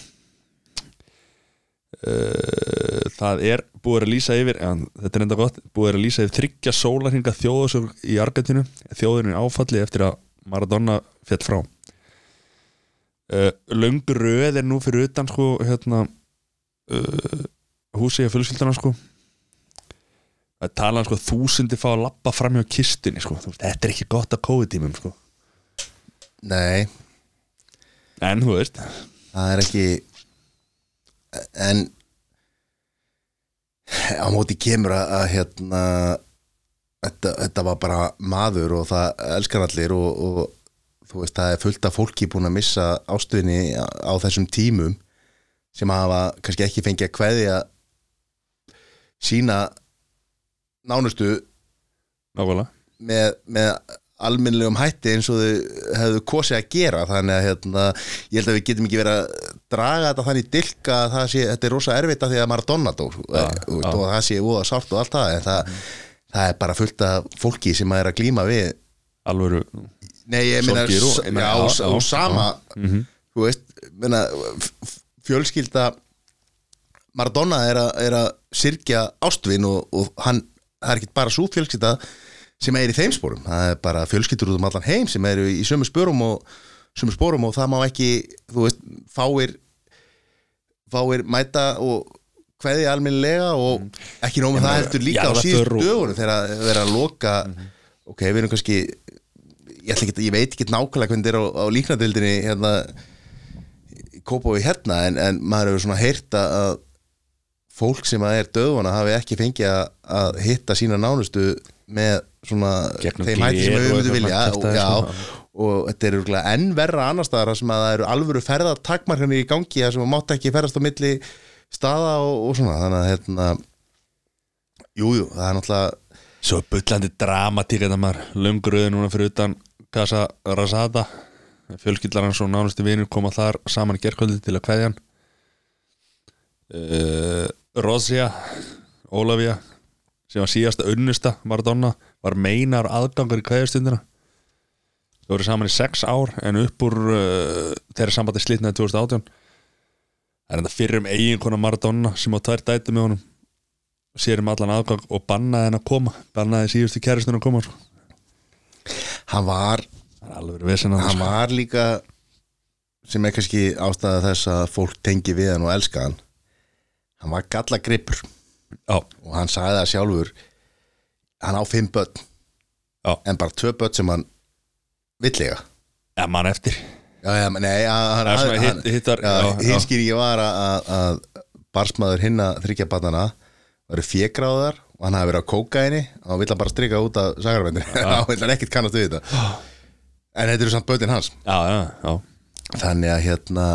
uh, Það er búið að lýsa yfir en, Þetta er enda gott Búið að lýsa yfir þryggja sólarhinga þjóðasög í Argentínu. Þjóðurinn áfalli eftir að Maradona fjall frá. Uh, Löngu röð er nú fyrir utan sko hérna uh, húsi að fjölskyldana sko. Að tala um sko þúsundi fá að lappa fram hjá kistunni sko. Veist, þetta er ekki gott að COVID-tímum sko. Nei, En þú veist. Það er ekki en á móti kemur að, að hérna þetta, þetta var bara maður og það elskar allir og, og þú veist, það er fullt af fólki búin að missa ástuðinni á, á þessum tímum sem hafa kannski ekki fengið að kveðja sína nánustu nákvæmlega. með, með almennlegum hætti eins og þau hefðu kosið að gera. Þannig að hérna, ég held að við getum ekki verið að draga þetta þannig dilka að það sé, þetta er rosa erfitt af því að Maradona dó ja, og, og það sé óða sárt og allt það en það, það er bara fullt af fólki sem að er að glíma við. Alvöru Nei, ég meina, já, og, sama Mhm. þú veist, f- fjölskylda Maradona er, a, er að syrkja ástvin og, og hann, það er ekki bara svo fjölskylda sem er í þeim spórum, það er bara fjölskyldur út um allan heim sem eru í sömu spórum og sömu spórum og það má ekki þú veist, fáir fáir mæta og kveði almennilega og ekki nóg með það heldur líka á síðustu dögunum þegar að vera að loka ok, við erum kannski ég, ekki, ég veit ekki nákvæmlega hvernig þetta er á, á líknadildinni hérna í Kópaví hérna en, en maður hefur svona heyrt að fólk sem að er döðvana hafi ekki fengið að, að hitta sína nánustu með svona Gegnum þeim hætti sem við myndum eitthvað vilja. og, já. Og þetta er örugglega enn verra annar staðar sem að það eru alvöru ferðartakmarkanir í gangi sem að mátt ekki ferðast á milli staða og, og svona. Þannig að hérna jújú, jú, það er náttúrulega svo bullandi dramatík þetta maður. Löngröðu núna fyrir utan Casa Rosada. Fjölskyldlar hans og nánustu vinur koma þar saman í gerkvöldi til að kveðja hann. Uh, Rosia Ólafía sem var síðasta unnusta Maradona var meinar aðgangur í kveðjastundina þau voru saman í sex ár en upp úr uh, þeirra sambandi slitnaði 2018 það er enda fyrir um eiginkona Maradona sem á tvær dætu með honum. Sér um allan aðgang og bannaði henn að koma bannaði síðustu kæristun að koma sko. hann var, hann var líka sem er kannski ástæða þess að fólk tengi við hann og elska hann. Hann var galla gripur já, og hann sagði það sjálfur hann á fimm börn. Já. en bara tvö börn sem hann villega ja, mann eftir. Já, já, nei, hann, Það svona hann, hitt- hittar- já, já. hinskýringi var að, að, að barsmaður hinna þryggja barnana varu fjeggráðar og hann hafi verið á kókaini og hann vill hann bara strika út af sagarvendir (laughs) hann vill ekkert kannast við þetta. En þetta eru samt börnin hans. Já, já, já. Þannig að hérna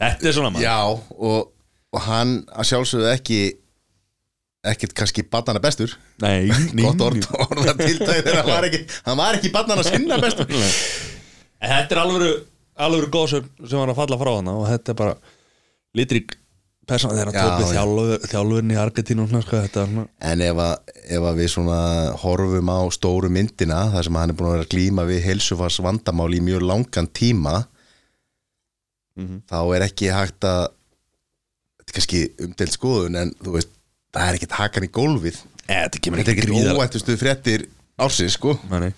þetta er svona mann já og, og hann að sjálfsögðu ekki ekkert kannski barnana bestur. Nei, (laughs) gott orð, orða tiltæð þegar (laughs) hann var ekki hann var ekki barnana sinna bestur. Þetta er alveg alveg góðsögn sem var að falla frá hana og þetta er bara litrík persóna. Þegar hann þjálfur, þjálfurinn í svona, sko, En ef að, ef að við svona horfum á stóru myndina þar sem hann er búin að vera að glíma við heilsufars vandamál í mjög langan tíma Mhm. þá er ekki hægt að þetta er kannski umdelt skoðun en þú veist, það er ekkert hakan í gólfið. Þetta kemur þetta er gríðar- óættustu fréttir ársins sko. Nei,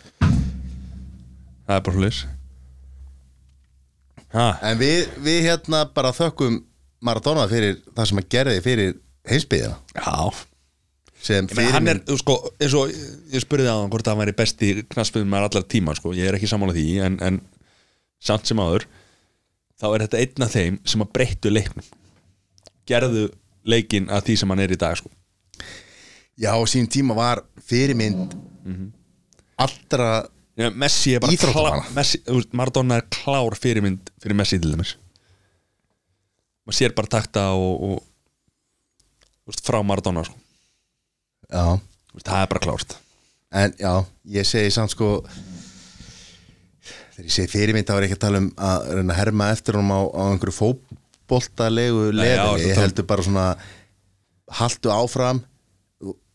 það er bara ha, en við, við hérna bara þökkum Maradona fyrir það sem að gerði fyrir heimsbyðina já. Meina, hann er, sko, eins og ég spurði á hann hvort hann væri besti knassbyðum með allar tíma, sko, ég er ekki sammála því en, en samt sem áður þá er þetta einn af þeim sem að breyttu leiknum. Gerðu leikinn að því sem hann er í dag, sko. Já, sín tíma var fyrirmynd allra Já, Messi er bara klár Maradona er klár fyrirmynd fyrir Messi til dæmis. Maður sér bara takta og, og veist, frá Maradona, sko. Já. Það er bara klárt. En já, ég segi samt sko þegar ég segi fyrirmynd þá er ekki að tala um að herma eftir honum á, á einhverju fótboltalegu Já, lefni, ég heldur bara svona haltu áfram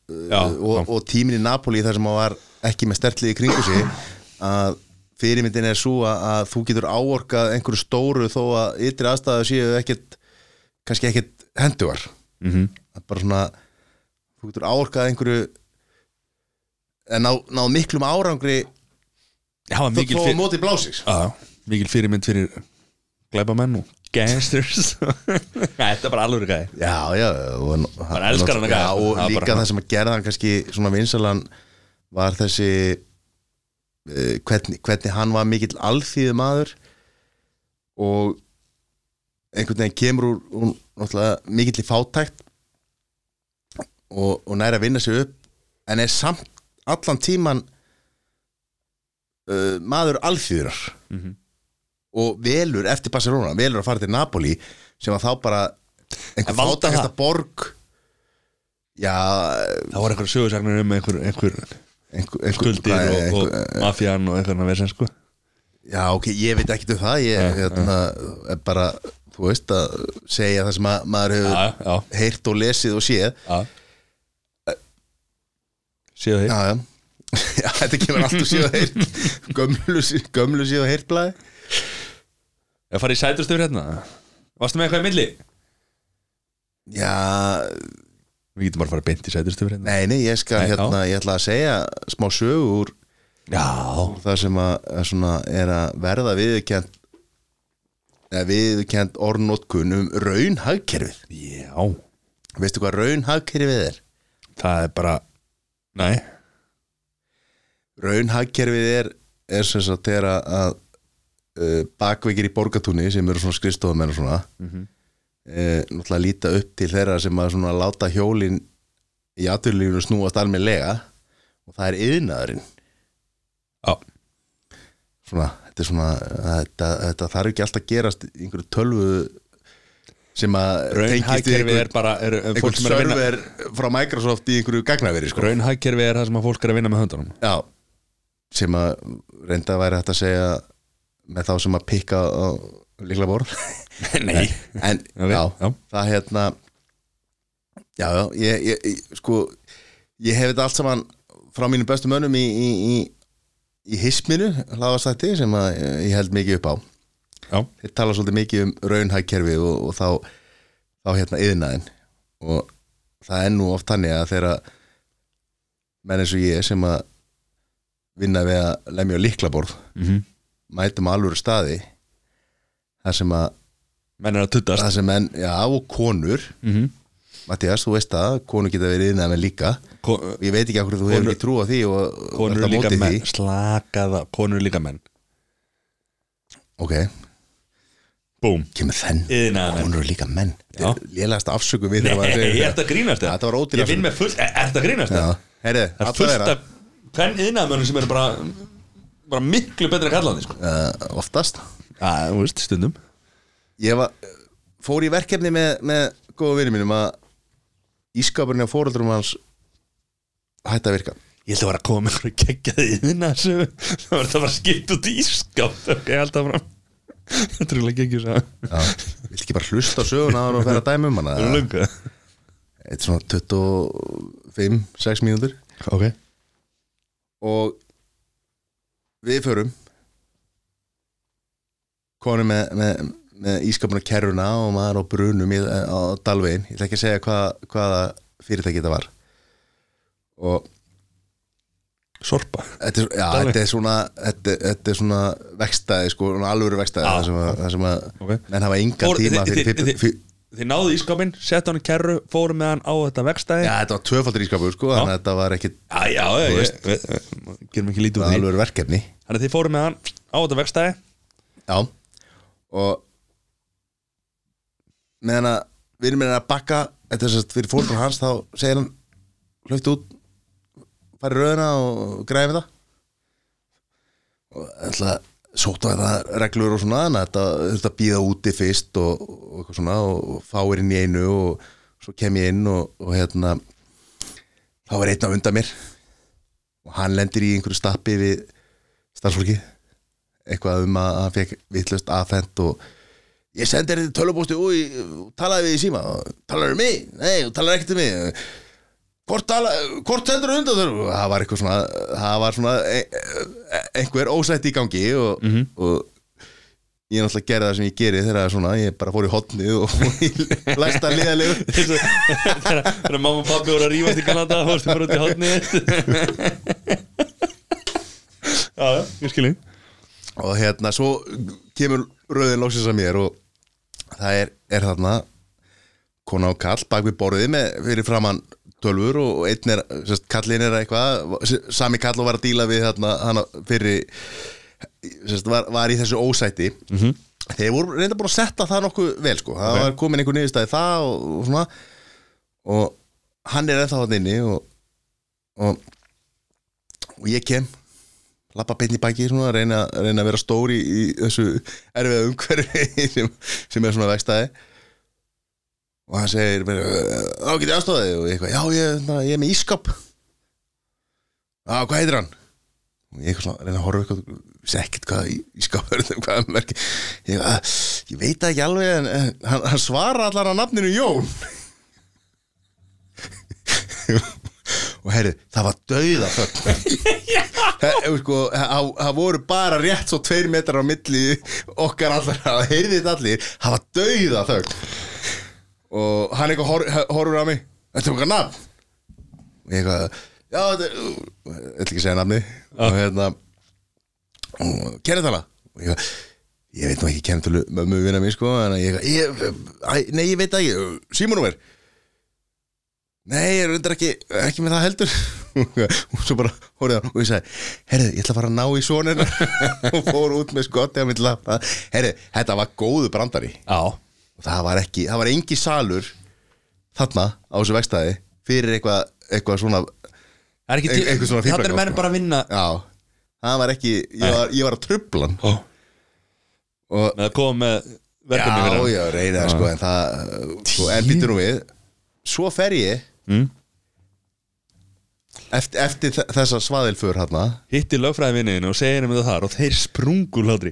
Já, og, og tímin í Napoli þar sem hann var ekki með stertlið í kringu sig að fyrirmyndin er svo að, að þú getur áorkað einhverju stóru þó að ytri aðstæðu séu ekkert kannski ekkert hendugar mm -hmm. Það bara svona þú getur áorkað einhverju en ná, ná miklum árangri Já, þó mikil, þó fyr... að móti blásins Já, mikil fyrirmynd fyrir glæpamenn og gangsters (laughs) Þetta er bara alveg gæði já, já Bara elskar hann að já, gæja. og líka bara- það sem að gerða hann kannski svona vinsalan var þessi uh, hvernig, hvernig hann var mikill alþýðu maður og einhvern veginn kemur úr, úr náttúrulega mikill í fátækt og, og næra að vinna sig upp en er samt allan tíman uh, maður alþýðurar Mhm. Og velur eftir Barcelona, velur að fara til Napoli sem að þá bara einhver það? borg já Það var einhver sögursagnir um einhver, einhver einhver, einhver, skuldir hvað, og, og einhver, mafían og einhvern veginn sko. Já ok, ég veit ekkert um það ég hérna, er bara þú veist að segja það sem að, maður hefur já, heyrt og lesið og séð. Já. Séu því já, já. (laughs) já þetta kemur alltaf séð og heyrt. Gömlu, gömlu séð og heyrt blæði Ég farið í sætustöfur hérna? Varstu með eitthvað í milli? já, Við getum bara að fara beint í sætustöfur hérna. Nei, nei, ég skal Nei, já. hérna, ég ætla að segja smá sögu úr Já. það sem að, að svona, er að verða eða viðurkend orðnótkun um raunhagkerfið. Já. Veistu hvað raunhagkerfið er? Það er bara Nei. Raunhagkerfið er, er sem sagt þegar að uh, bakveikir í borgatúni sem eru svona skrifstofamenn og svona mm Mhm. náttúrulega líta upp til þeirra sem að svona láta hjólin í aturlífinu snúast almennilega og það er yðnaðurinn Já svona, þetta er svona þetta, þetta þarf ekki alltaf að gerast í einhverju tölvu sem að tengist við Raunhagkerfi er einhver, bara er, er fólk einhver sem er að vinna server frá Microsoft í einhverju gagnaveri sko. Raunhagkerfi er það sem að fólk er að vinna með höndunum Já, sem að reynda að væri hægt að segja með þá sem að pikka á líkla borð. (laughs) Nei. En Ok, já, já. það hérna já, já, ég, ég, sko ég hef þetta allt saman frá mínum bestu mönnum í, í, í, í hisminu, hlaðastætti sem að ég held mikið upp á. Já. Þeir tala svolítið mikið um raunhækkerfi og, og þá, þá hérna yðnaðin og það er nú oft þannig að þeirra menn eins og ég sem að vinna við að lemja á líklaborð Mhm. Mætum alvöru staði það sem að Menn er að tuttast. menn, já og konur. Mhm. Mattias, þú veist það, konur geta verið yðnaðin með líka. Ko ég veit ekki okkur þú hefur Konur- ekki trú á því og og Konur ert á líka menn. Því. Slakaða Konur líka menn. Ok, Búm. Kemur þenn. Konur eru líka menn. Já. lélegast afsöku við Nei, ég ert að grínast það Ég vinn með fullt Er þetta að grínast það? er fullt af Hvern iðnaðmönnum sem eru bara Bara miklu betri en kallandi sko. uh, oftast. Þú veist, stundum. Ég var, fór í verkefni með, með góða vinni mínum að ískapurinn á fóröldurum hans hætti að virka. Ég held að vera að koma með einhverju geggjaði iðnaðsögu (laughs) Það var þetta bara skipt út í ískap Ok, ég held að er alveg geggjur sá Já, vilt ekki bara hlusta á söguna á hann og færa dæmi um hana? Það er lunga Eitt svona 25-6 mínútur. Ok. Og við förum. Konum með, með, með ískapuna kerruna og maður á brunum í, á Dalvegin, ég ætla ekki að segja hvað, hvaða fyrirtæki þetta var. Og Sorpa. Þetta er, já, þetta er svona þetta, þetta er svona vekstæði sko, alvöru vekstæði Já. það sem að, það sem að Ok. menn hafa engan Fór- tíma fyrir, fyrir, fyrir, Þið náðu ískapin, settu hann í kerru Fóru með hann á þetta vegstæði. Já, þetta var tvöfaldur ískapur sko, þannig að þetta var ekki já, já, Þú ég- veist. við- við- Gerum ekki lítið úr því. alvöru verkefni. Þannig að þið fóru með hann á þetta vegstæði. Já. Og meðan að við erum með að bakka þetta er sérst fyrir fólkur hans þá segir hann hlaupt út farið röðina og græði við það. Og ætla sóta þetta reglur og svona þannig að þetta þurfti að býða úti fyrst og, og eitthvað svona og fáir inn í einu og svo kem ég inn og, og hérna þá er einn á undan mér og hann lendir í einhverju stappi við starfsfólki eitthvað um að hann fekk vittlust afhent og ég sendi þér þetta tölvupósti og talaði við í síma talaði um mig? Nei, talaði ekkert um mig hvort, tala, hvort sendur þú undan? Og það var eitthvað svona það var svona e e einhver ósætt í gangi og, og ég náttúrulega gerði það sem ég geri þegar er svona, ég bara fór í hotnið og (laughs) læsta liðalegu. (laughs) Þegar mamma og pappi voru að rífast í Kanada Fórstu bara út í hotni (laughs) Já, já, ég skilji og hérna svo kemur röðin lóksins að mér og það er, er þarna kona og kall bak við borðið með fyrir framann tölfur og einn er, sérst, kallin er eitthvað sami kall og var að díla við þarna hana fyrir sérst, var, var í þessu ósæti -hmm. þeir voru reynda búin að setta það nokkuð vel sko, það Ok. var komin einhver niðurstæði það og, og svona og hann er ennþá hann inni og, og, og ég kem lappa beint í baki svona, reyna, reyna að vera stóri í, í þessu erfiða umhverfi (laughs) sem, sem er svona vegstæði og hann segir þá get ég aðstofað og ég eitthvað, já ég, na, ég er með ískap. Já, hvað heitir hann? Og ég eitthvað svona, reyna að horfa eitthvað ekkert hvað ískap er (laughs) hvað er merki ég, að, ég veit ekki alveg en, en hann, hann svara allar að nafninu Jón. (laughs) Og herri, það var dauða það (laughs) sko, það voru bara rétt svo tveir metrar á milli okkar allar, það heyrði þetta allir? Það var dauða þögn og hann eitthvað hor, horfur á mig. Þetta er okkar nafn? Og ég eitthvað, já þetta er ég ætla ekki að segja nafni og hérna og kennetala og ég eitthvað ég veit nú ekki kennetölu mömmu vinna mín sko en ég, æ, nei ég veit það ekki. Símanúmer nei ég er undir ekki ekki með það heldur. (laughs) Og svo bara horfði hann og ég sagði herrið ég ætla að fara að ná í sonina. (laughs) Og fór út með skotti á mitt lappa. Herrið þetta var góðu brandari. Já, og það var ekki, það var engi salur þarna á þessu vegstæði fyrir eitthvað, eitthvað svona það er ekki Ein- einhver svona Það er fíflagang, menn bara að vinna. Já, það var ekki ég var, ég var að trubla hann. Ó, og með að koma með verkefni já, fyrir já, reyna það sko en það, sko, en býttu nú við. Svo fer ég Mm. eftir, eftir þe- þessa svaðilför hérna Hitti lögfræðivinniðinu og segir henni með það þar og þeir sprungu hlátri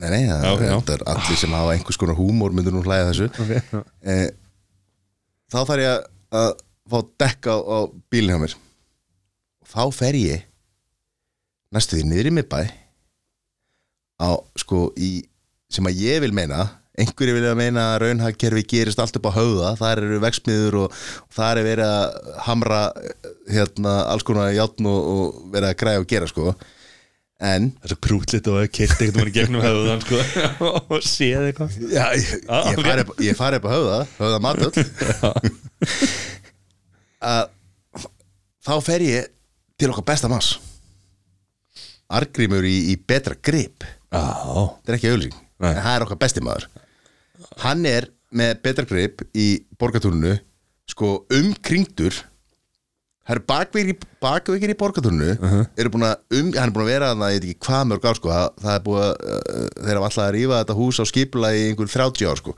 nei, nei, það, Já, já. er allir sem hafa einhvers konar húmór myndur nú hlæða þessu okay. eh, þá þarf ég að- fá dekka á, á bílinn hjá mér og þá fer ég næstu því niður í miðbæ á sko í sem að ég vil meina einhverju vilja meina að raunhagkerfi gerist allt upp á höfða, þar eru vegsmiður og, og þar er verið að hamra eh, hérna alls konar játn og, og verið að græja og gera sko en? Það er svo krútlit og að kert eitthvað mann í gegnum höfðan sko, (laughs) og séð eitthvað. Já, ég, ég, fari, upp, ég fari upp á höfða höfða matöll (laughs) að þá fer ég til okkar besta manns. Argrímur í, í betra grip. Já, þetta er ekki auðlýsing, en það er okkar besti maður. Hann er með betra grip í borgatúrunu sko umkringdur það eru bakveikir í, í borgatúrunu eru búin að um, hann er búin að vera þarna, ég veit ekki hvað mörg ár sko, það, það er búin að uh, þeir hafa alltaf að rífa þetta hús á skipula í einhver 30 ár sko.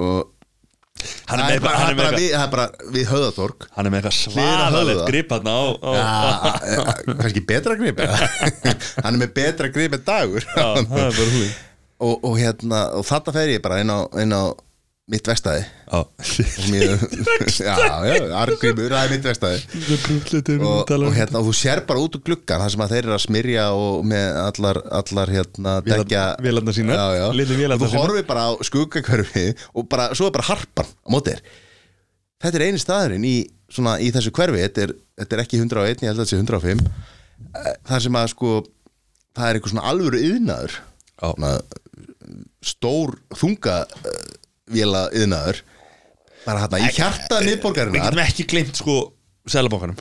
Og hann það er bara, það hann er bara, við, það er bara við höfðatorg. Hann er með eitthvað höfða. grip hann á, á, Já, eh, kannski betra grip (laughs) hann er með betra grip en dagur. Já, það og, og hérna og þarna fer ég bara inn á, inn á mitt vestæði (laughs) Já, já, argrimur, það er mitt vestæði krútlit um og, og hérna, og þú sér bara út úr gluggan það sem að þeir eru að smyrja og með allar, allar hérna, dekja vélarnar sínar, já, já. litlu og þú horfir bara á skuggakörfi og bara, svo er bara harpan á móti þér. Þetta er eini staðurinn í, svona, í þessu hverfi. Þetta er, þetta er ekki 101, ég held að þetta sé 105 Eh, það sem að sko það er eitthvað svona alvöru yðnaður stór þunga véla yðnaður bara hérna í hjarta Við miðborgarinnar. getum ekki gleymt sko Sælabókanum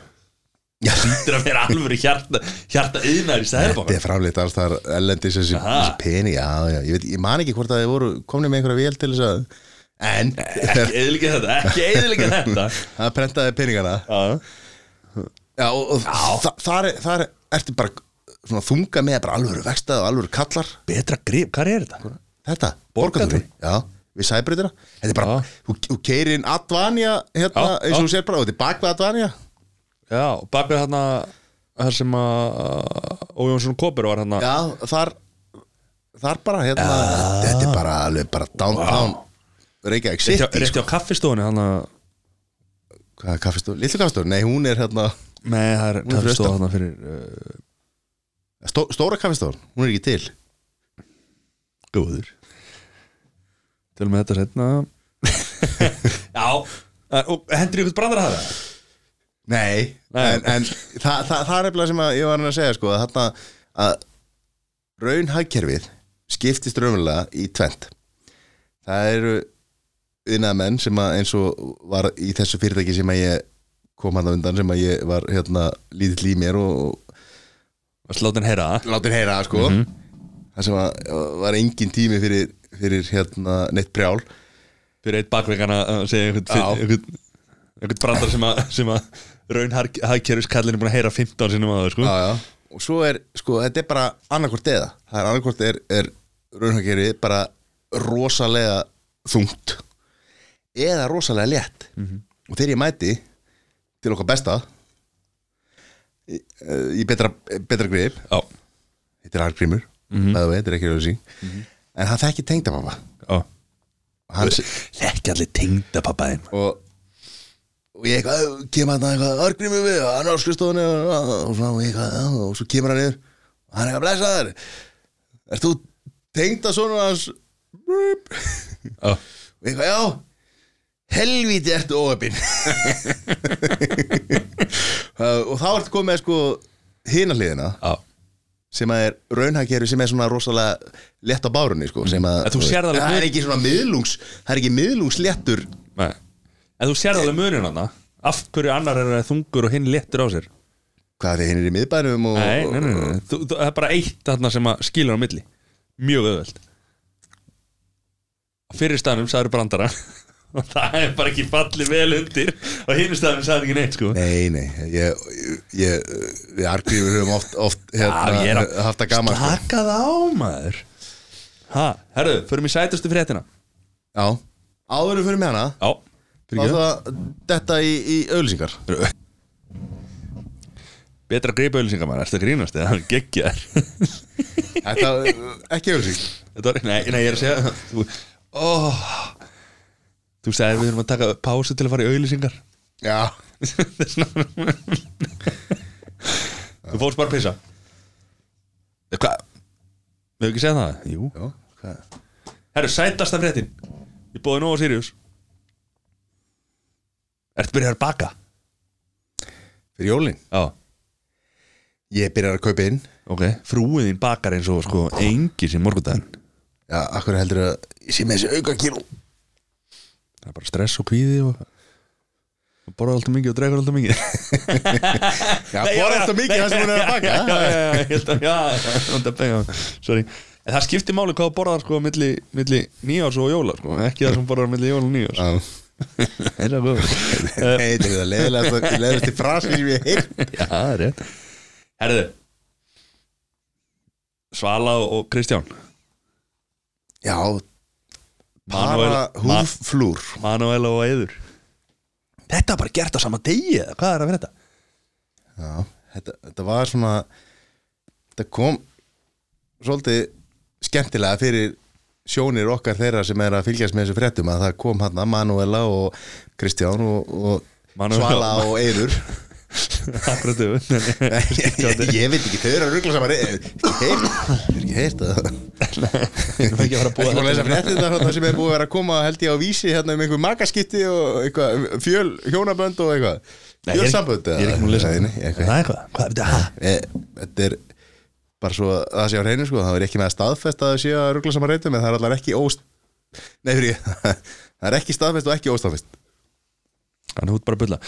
Já, Þetta er að vera alvöru hjarta Hjarta yðnar í Þetta Sælabókanum er framleitt alls þar ellendis þessi, pening, já, já, ég, veit, ég man ekki hvort að þið voru komnið með einhverja vél til þess að en Ekki eðilega þetta Ekki eðilega (laughs) þetta. Það prentaði peningana. Já, já, og, og þa þar, þar ertu bara svona þunga með bara alvöru vextað og alvöru kallar. Betra grip, hvað er þetta? þetta, borgatúni já, við sæbreytina þetta er bara, þú, þú keirir inn Advanja hérna, Já, eins og þú sér bara, og þetta er bak við Advanja Já, og bak við þarna þar sem að Ójónsson Kóper var hérna já, þar þar bara, hérna. Þetta er bara alveg bara downtown Reykjavík City, Rétti á, á kaffistofunni hann að Hvað er kaffistofur? Lillu kaffistofur? Nei, hún er hérna Nei, það er Hún er austan. hann fyrir uh, stó, Stóra kaffistofur, hún er ekki til. Góður Til með þetta setna (laughs) Já. En- Og hendur ykkur brandar að það? Nei, Nei. en, en það, það, það er eftir sem að ég var að segja sko, að þarna að raunhagkerfið skiptist raunverulega í tvent það eru yðnaðmenn sem að eins og var í þessu fyrirtæki sem að ég kom hann undan sem að ég var hérna lítill í mér og, Og slátt henn heyra. Heyra sko. Það sem að var engin tími fyrir, fyrir hérna neitt prjál. Fyrir eitt bakveikana að segja einhvern, brandar sem að, sem að raun hagkerfiskallin er búin að heyra 15 sinum að það sko. Og svo er, sko, þetta er bara annarkvort eða, það er annarkvort er, er raunhagkerfi bara rosalega þungt eða rosalega létt. Og þegar ég mæti til okkar besta í, eh, í betra, betra grip Já, þetta er Argrímur, mm -hmm. þetta er ekki auðvitað en hann þekki tengdapappa hann, Þekki allir tengda pappaðin og og ég eitthvað, kemur hann eitthvað Argrímur við, hann er á skrifstofunni og, og, og, og svo kemur hann yfir. Og hann er eitthvað blessaður. Ert þú tengda svona hans. Já, og ég eitthvað, já. Helvíti ertu óöpinn (laughs) (laughs) og þá ertu komið sko hina hliðina. Já sem að er raunhagkerfi sem er svona rosalega létt á bárunni sko, sem að það er mun- ekki svona miðlungs það er ekki miðlungsléttur Nei. En þú sérð alveg munin hann Af hverju annar er þungur og hinn léttur á sér? Hvað þið hinn er í miðbænum og, Nei, nei, nei. Þú, Það er bara eitt þarna sem að skilur á milli. Mjög auðveld Á fyrir staðnum sagður brandara og það er bara ekki fallið vel undir. Og hinn staðnum sagður ekki neitt sko. Nei, nei, ég, ég við Argrífur höfum oft, oft hérna, ég er að- haft það gaman sko. Á maður. Ha, herru, förum í sætustu fréttina. Já, áður við fyrir með hana Já, er það þetta í, í auðlýsingar betra greipa auðlýsingar maður, ertu að grínast eða? (laughs) Hann geggjar Þetta, ekki auðlýsing nei, nei, ég er að segja þú, ó, þú sagði við þurfum að taka pásu til að fara í auðlýsingar Já, (laughs) Þú fórst bara að pissa. Eh, Hvað? Við hefum ekki segjað það? Jú. Herru, sætasta fréttin. Ég bóði nóg á Sirius. Ertu byrjað að baka? Fyrir jólin? Já, Ég byrjar að kaupa inn. Ok. Frúið þín bakar eins og sko engi sem morgundaginn. Já, akkur heldur að ég sé með þessi auka kíló Það er bara stress og kvíði og borða alltaf mikið og dregur alltaf mikið. (laughs) Já, bora eftir mikið það sem hún er að baka. Já, já, já, já, það skiptir máli hvað borðar sko milli, milli nýjárs og jóla sko, ekki það sem borðar milli jóla og nýjárs Já, Það (laughs) er það góð (laughs) þetta er það leiðilegast leiðilegasti frasi sem ég heyr Já, það er rétt. Herðu Svala og Kristján. Já, Manuel- húfflúr Manuela og Eður Þetta var bara gert á sama degi eða hvað er að vera þetta? Já, þetta, þetta var svona þetta kom svolítið skemmtilega fyrir sjónir okkar þeirra sem er að fylgjast með þessu fréttum að það kom hann Manuela og Kristján og, og Manuela- Svala og Eidur (laughs) Akkurat þú ég, ég veit ekki, þau eru að ruggla saman Ég hef ekki heyrt það Ég fæ ekki að fara að búa að lesa þetta fréttir þar sem er búið að vera að koma held ég á vísi hérna um einhver makaskipti og eitthvað fjöl hjónabönd og eitthvað. Nei, ég er- Ég er ekki múin að lesa Nei, nei. Það er er þetta? Eh, Þetta er bara svo að það sé á hreinu sko, það er ekki með að staðfest að það sé að ruggla saman reytum en það er allar ekki óst Nei, fyrir (laughs) það er ekki staðfest og ekki óstaðfest. Þannig út bara að bulla.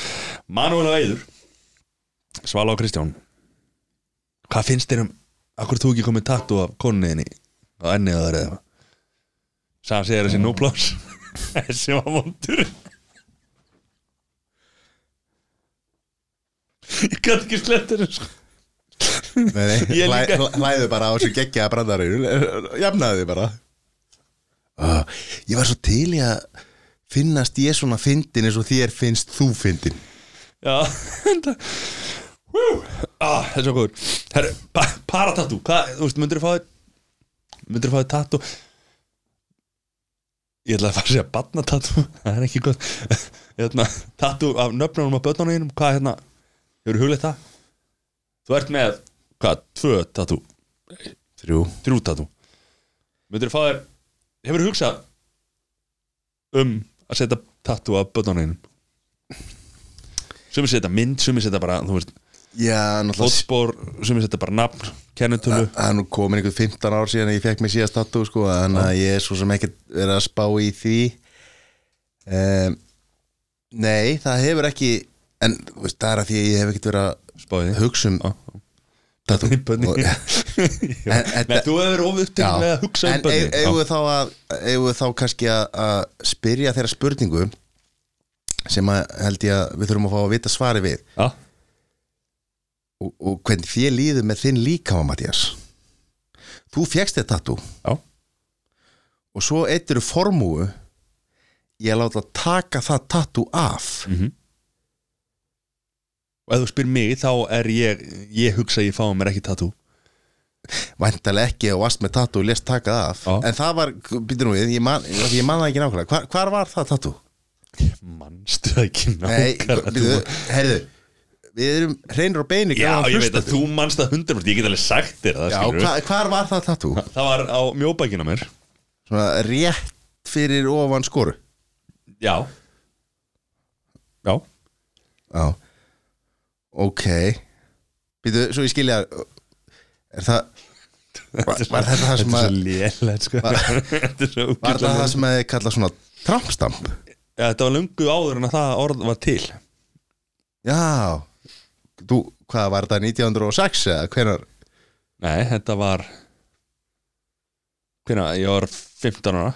Manuel og Eiður Svala og Kristján Hvað finnst þér um Akkur þú ekki komið tattu af konniðinni á ennið að það er eða Sæðan segir þessi no pláss Þessi var vondur. Ég gæti ekki slett þér sko. Nei, nei, (laughs) hlæ, hlæ- hlæðu bara á þessu geggja brandarinu jafnaðu þið bara. Uh, Ég var svo til í að finnast ég svona fyndin eins og þér finnst þú fyndin. Já (laughs) þetta Það er svo góður. Herru, pa paratatú Hvað, þú veist, myndir þú fá þér Myndir þú fá þér tatú Ég ætla að fara að segja Badnatatú, (laughs) það er ekki gott. (laughs) Hérna, Tatú af nöfnunum á börnunum þínum. Hvað, hérna, hefur hugleitt það? Þú ert með, hvað, tvö tatú Þrjú. Þrjú tatú Myndir þú fá þér Hefur hugsað um að setja tatú af börnunum þínum? Sumir setja mynd, sumir setja bara, þú veist Fótspor sem er þetta bara nafn, kennitölu. Það er nú komin einhvern 15 ár síðan ég fekk mig síðast tattoo sko, þannig að ég er svo sem ekkert verið að spá í því. Um, Nei, það hefur ekki en veist, það er að því ég hef ekkert verið að hugsa um (laughs) Nei, en, þú hefur ofið með að hugsa um en eigum við þá að eigum við þá kannski að, spyrja þeirra spurningu sem að held ég að við þurfum að fá að vita svari við. Já, og, og hvernig þér líður með þinn líkama Mattias þú fjekst þetta tattoo. Já, og svo eittir formúu ég láta taka það tattoo af. Og ef þú spyr mig þá er ég ég hugsa að ég fáum mér ekki tattoo. Væntalega ekki og varst með tattoo og lest taka það af. Já. en það var, býtur nú ég man, ég man það ekki nákvæmlega. Hvar, hvar var það tattoo? Manstu það ekki nákvæmlega heyrðu við erum hreinur og beini Já, ég veit að þú manst það 100% Ég get alveg sagt þér það Já, hva, hvar var það tattoo? Það var á mjóbækina mér. Svona rétt fyrir ofan skoru Já. Já. Já. Ok. Býtu, svo ég skilja Er það (laughs) Var, var þetta það sem að sko. Þetta er svo Var það það sem að kalla svona trampstamp? Þetta var löngu áður en að það orð var til. Já Þú, hvað var þetta 1906 eða hvenar Nei, þetta var Hvernig, ég var 15 ára.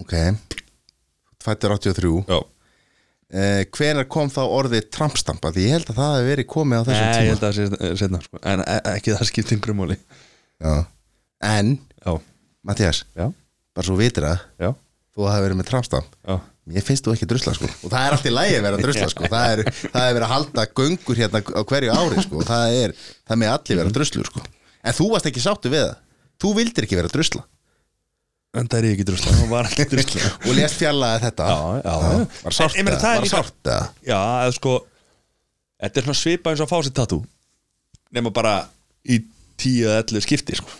Ok. Fættur 83 Já. Eh, Hvenar kom þá orðið trampstampa? Því ég held að það hefði verið komið á þessum ég tíma. held að það sé setna sko. En e- ekki það skipt yngur múli. En, Mattias Bara svo vitir já, Þú hafi verið með trampstamp já Mér finnst þú ekki drusla sko. Og það er allt í lægi að vera drusla sko. Það er, það er verið að halda göngur hérna á hverju ári sko. Og það er, það með allir vera druslur sko. En þú varst ekki sáttu við það. Þú vildir ekki vera drusla. En það er ég ekki drusla, það var ekki drusla Og lést fjallaði þetta. Já, já, já. Var sárt En ég það Var sárt eða? Já, eða sko Þetta er svona svipa eins og að fá sér tattoo. Nefna bara í 10 eða 11 skipti sko.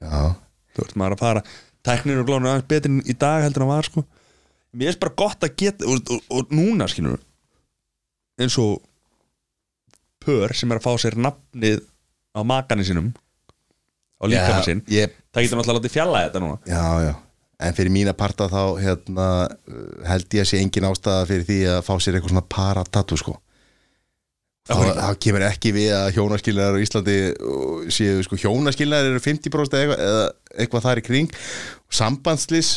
Já, Þú veist maður að fara Tæknir og glónu aðeins betur í dag heldur en að var sko. Mér er bara gott að geta Og, og, og núna skilur eins og Pör sem er að fá sér nafnið á makani sinum á líkama sinn ég, Það getur náttúrulega látið fjalla þetta núna. Já, já. En fyrir mína parta þá hérna, held ég að sé engin ástæða fyrir því að fá sér eitthvað svona paratatú sko. Þá, kemur ekki við að hjónaskilnaðar á Íslandi uh, séu sko hjónaskilnaðar eru 50% eða eitthvað, þar í kring. Sambandslís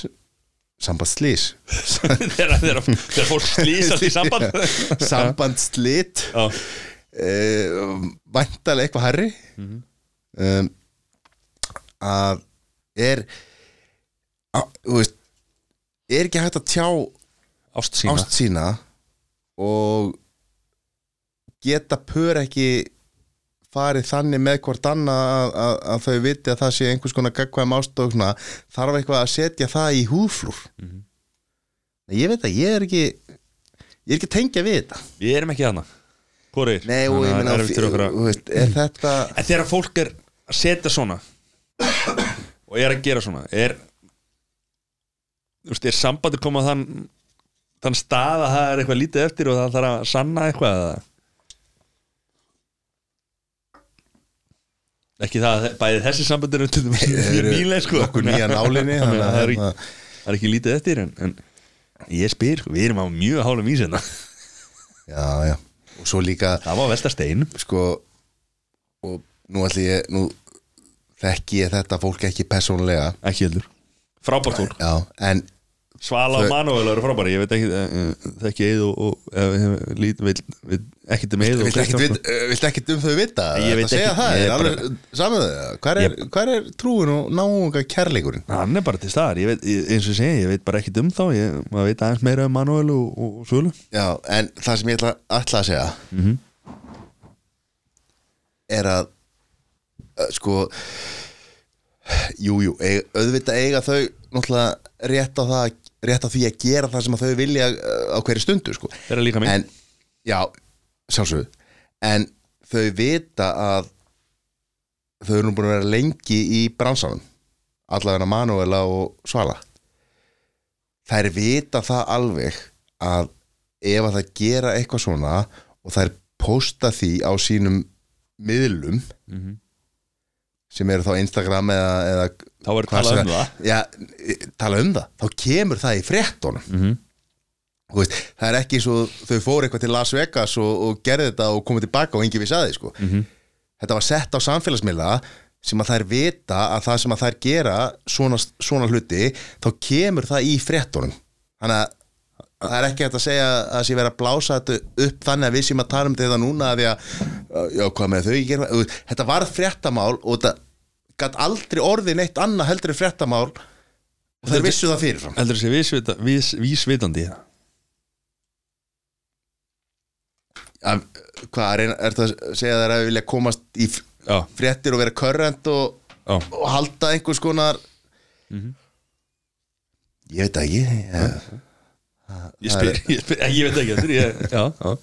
sambandslís (laughs) þegar, þegar, fólk slýsast í samband. (laughs) Sambandslit Já, uh, væntalega eitthvað herri um, að er að, veist er ekki hægt að tjá ást sína. ást sína og geta pör ekki farið þannig með hvort annað að, að, að þau viti að það sé einhvers konar gagkvæm ást og svona, þarf eitthvað að setja það í húðflúr? Ég veit að ég er ekki ég er ekki tengja við þetta. Við erum ekki þú veist, er þetta En þegar fólk er að setja svona og er að gera svona er er sambandi komað þann þann stað að það er eitthvað lítið eftir og það þarf að sanna eitthvað eða? Ekki það að bæði þessi sambandi eru til dæmis mjög nýlega sko. nokkuð nýja (laughs) nálinni Þannig að að það er ekki, hérna, það er ekki lítið eftir en, en ég spyr, sko, við erum á mjög hálum ís hérna. (laughs) Já, já. Og svo líka, það var velta stein. Sko og nú ætli ég nú þekki ég þetta fólk ekki persónulega. Ekki heldur, frábært fólk. Já, en Svala og Manuel eru frábæri, ég veit ekki uh, þekki Eið og, og uh, lít, vil, ekkert um og uh, viltu ekkit um þau vita? Ég veit að segja ekki, það, þau hver er, trúin og náunga kærleikurinn. Hann er bara til staðar, eins og segi, ég veit bara ekkert um þá ég, maður veit aðeins meira um Manuel og, og, og Svölu já, en það sem ég ætla, að segja Mhm. er að sko jú, jú, eig, auðvitað eiga þau náttúrulega rétt á það rétt á því að gera það sem að þau vilja uh, á hverju stundu sko. Þeirra líka mig en, já, sjálfsögðu. En þau vita að þau eru nú búin að vera lengi í bransanum allavega Manuela og Svala. Þær vita það alveg að ef að það gera eitthvað svona og þær posta því á sínum miðlum Mhm. Sem eru þá Instagram eða, eða Þá er talað um það já, tala um það, þá kemur það í Mhm. Þú veist, það er ekki svo þau fóru eitthvað til Las Vegas og, og gerði þetta og komið tilbaka og engi við saði sko. Mhm. þetta var sett á samfélagsmiðla sem að þær vita að það sem að þær gera svona, svona hluti þá kemur það í fréttunum þannig að það er ekki hægt að segja að það sé verið að blása þetta upp þannig að við séum að tala um þetta núna að því að, já, hvað með þau gera? Þetta var fréttamál og þetta gætt aldrei orðið neitt annað heldur fréttamál og þeir vissu það fyrirfram. heldur þessi vísvita, vís, vísvitandi að, hvað, er, er það að segja þær að vilja komast í fréttir og vera körrent og, og halda einhvers konar ég veit ekki ég, ég spyr, ég, spyr ég veit ekki þetta ég, já, já.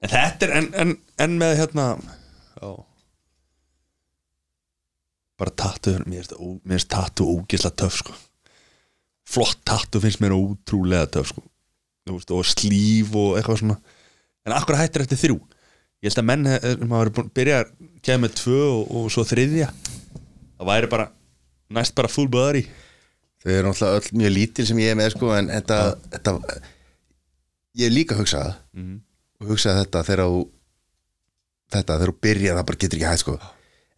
En þetta er en, en, en með hérna já bara tattu mér finnst tattu ógislega töff sko. Flott tattu finnst mér ótrúlega töff sko. Veist, og slíf og eitthvað svona. En akkur hættir eftir þrjú? Ég held að menn eh, maður er búin að byrja að kemja með tvö og, og svo þriðja. Það væri bara næst bara full body þau eru náttúrulega öll mjög lítil sem ég er með sko en þetta, þetta ég hef líka hugsað það. Mhm. og hugsað þetta þegar þú þetta þegar þú byrjar það bara getur ekki hægt sko.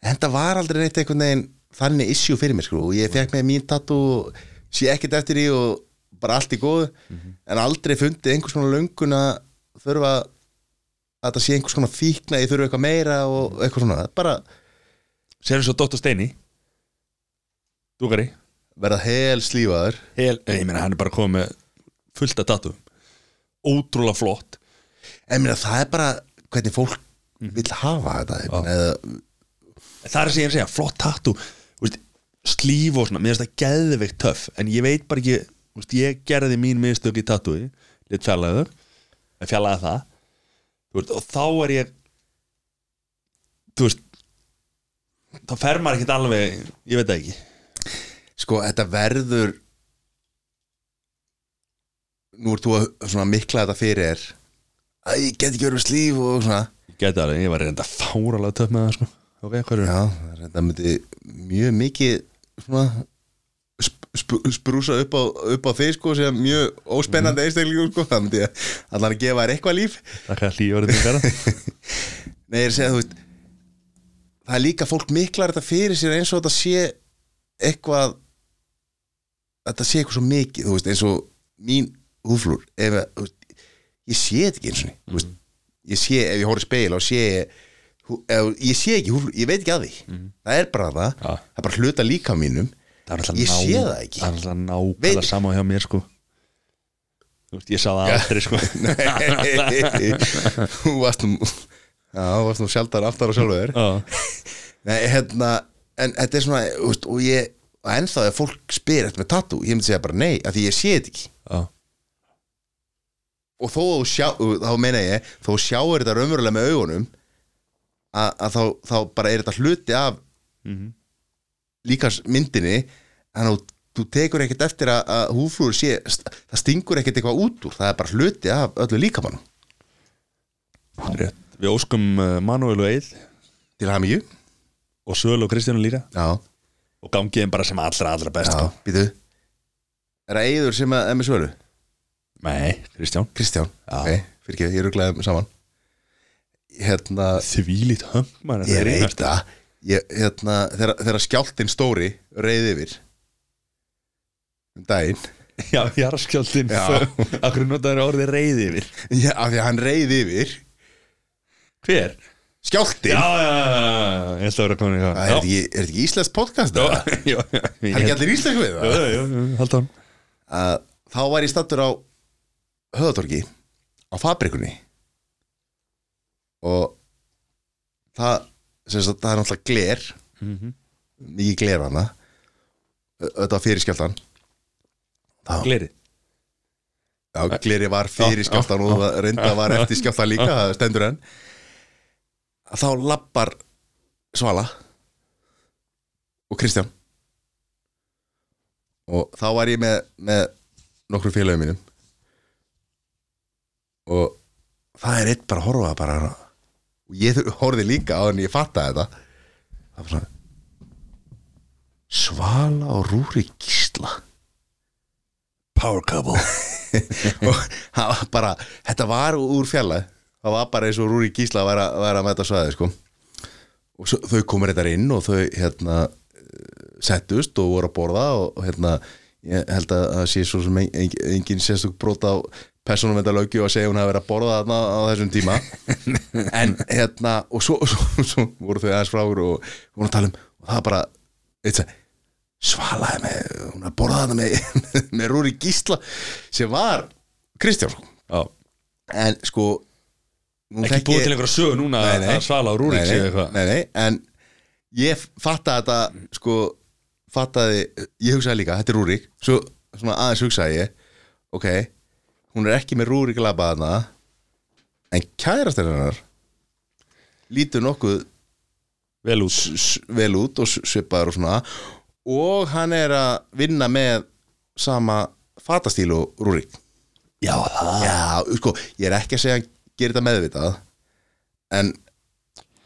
En þetta var aldrei neitt einhvern veginn þannig issue fyrir mér sko. Og ég fekk með mín tattu og sé ekkert eftir því og bara allt í góðu. En aldrei fundið einhvers konar löngun að þurfa að þetta sé einhvers konar fíkna ég þurfa eitthvað meira og eitthvað svona. Bara sér svo Dóttar Steini? Dúkari verða hel slífaður Hel, ég meina hann er bara komið fullt af datum. Ótrúlega flott. En mér það er bara hvernig fólk vill hafa þetta eða, það er að segja að segja, flott veist, slíf og svona, mér finnst það geðveikt töff en ég veit bara ekki veist, ég gerði mín mistök í tattooi lit fjallaði það. Þú veist, og þá er ég þú veist þá fer maður ekkert alveg ég veit það ekki sko þetta verður nú ert þú að svona mikla þetta fyrir þér. Að ég get ekki verið slíf og svona. Ég geti alveg, ég var reynda fáralega töff með það sko. ok, hvað er já, þetta myndi mjög mikið svona sp sp sprúsa upp á, upp á þig sko sem mjög óspennandi einstaklingur sko, það myndi allan að gefa þér eitthvað líf. Það er hlýjórið til vera Nei, ég er að segja, þú veist það er líka fólk miklar þetta fyrir sér eins og þetta sé eitthvað þetta sé eitthvað svo mikið, veist, eins og mín húflúr ef, veist, ég sé þetta ekki eins og mm. veist, ég sé, ef ég horf í speil og sé hú- ef, ég sé ekki húflúr, ég veit ekki að því. Það er bara það, Já. það er bara hluta líka mínum. Ég ná- sé það ekki. Það er alltaf nákvæmlega sama hjá mér sko. Ég sá það aldrei sko. (laughs) Þú varst nú þú varst nú sjaldar aftar á sjálfu þér Já, Nei, hérna, en þetta er svona og ég, og ennþá ef fólk spyr eftir með tattoo, ég myndi segja bara nei af því ég sé þetta ekki. Já, og þó sjá, þá meina ég þó þú sjáir þetta raunverulega með augunum að, að þá, þá bara er þetta hluti af Mhm. líkans myndinni þannig að þú tekur ekkert eftir að, að húflúur sé, það stingur ekkert eitthvað út úr, það er bara hluti af öllu líkamann rétt. Við óskum uh, Manuel og Eil til hamingju. Og Söl og Kristjánu líka já, og gangið þeim bara sem allra allra best já, sko. býtu er það eigður sem er með svölu? Nei, Kristján Kristján, Já. ok, fyrir ekki, ég rugglaði saman hérna Þvílít maður ég veit það ég, hérna, þegar, þegar skjáltinn stóri reyði yfir um daginn Já, jarðskjálftin Já. Akkur notaður orðið reyði yfir já, af því að hann reyði yfir Hver? Skjáltinn, Já, já, já, já, ég ætla að vera komin í það. Er þetta ekki, er þetta ekki íslensk podcast Já, já, já er ekki allir íslensk við Já, það já, já, halda hann að þá var ég stattur á höðatorki á fabrikunni. Og það sem sagt, það er náttúrulega gler. Mhm. mikið gler hana þetta var fyrir skjáltan Gleri Já, gleri var fyrir Já, skjáltan já, og það reynda var já. eftir skjáltan líka, það stendur enn að þá lappar Svala og Kristján. Og þá var ég með, með nokkru félögum mínum. Og það er eitt bara að horfa bara og ég horfði líka á en ég fattaði þetta. Það var svona Svala og Rúri Gísla. Power couple. (laughs) Og það var bara, þetta var úr fjalla það var bara eins og Rúri Gísla að vera, vera með þetta svæði sko. og svo, þau komur þetta inn og þau hérna settust og voru að borða og, og hérna ég held að það sé svo sem en- en- engin sérstök brot á personum þetta lögju að segja að hún hafi verið að borða þarna á þessum tíma (laughs) en hérna og svo, svo, svo voru þau aðeins frá okkur og voru að tala um og það var bara eitt sem svalaði með hún að borða þarna með, (laughs) með Rúri Gísla sem var Kristján sko. En sko Ekki þekki- búið til einhverja sögu núna Nei, nei. að svala á Rúrik séu eitthvað? nei, nei, en ég fattaði þetta sko, fattaði ég hugsaði líka, þetta er Rúrik svo svona aðeins hugsaði ég ok, hún er ekki með Rúrik labaðana en kærastir hennar lítur nokkuð Vel út. vel út og svipaður og svona og hann er að vinna með sama fatastíl og Rúrik. Já, það Já, sko, ég er ekki að segja hann gerir þetta meðvitað en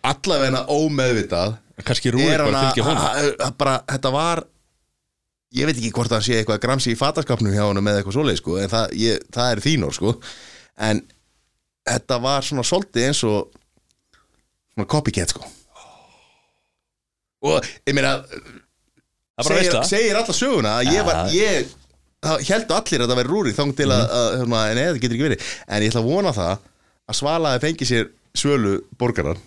allavegna ómeðvitað Kannski hann bara fylgja honum. Að, að bara, þetta var ég veit ekki hvort það sé eitthvað gramsi í fataskapnum hjá honum með eitthvað svoleið sko, en það, ég, það er þínor sko. En þetta var svona svolítið eins og svona copycat sko. Og ég meina segir, segir alla söguna að ég var, ég heldur allir að það væri rúrik þang til að, Mhm. að hérna, nei, það getur ekki verið. En ég ætla að vona það að Svalaði fengi sér svölu borgaran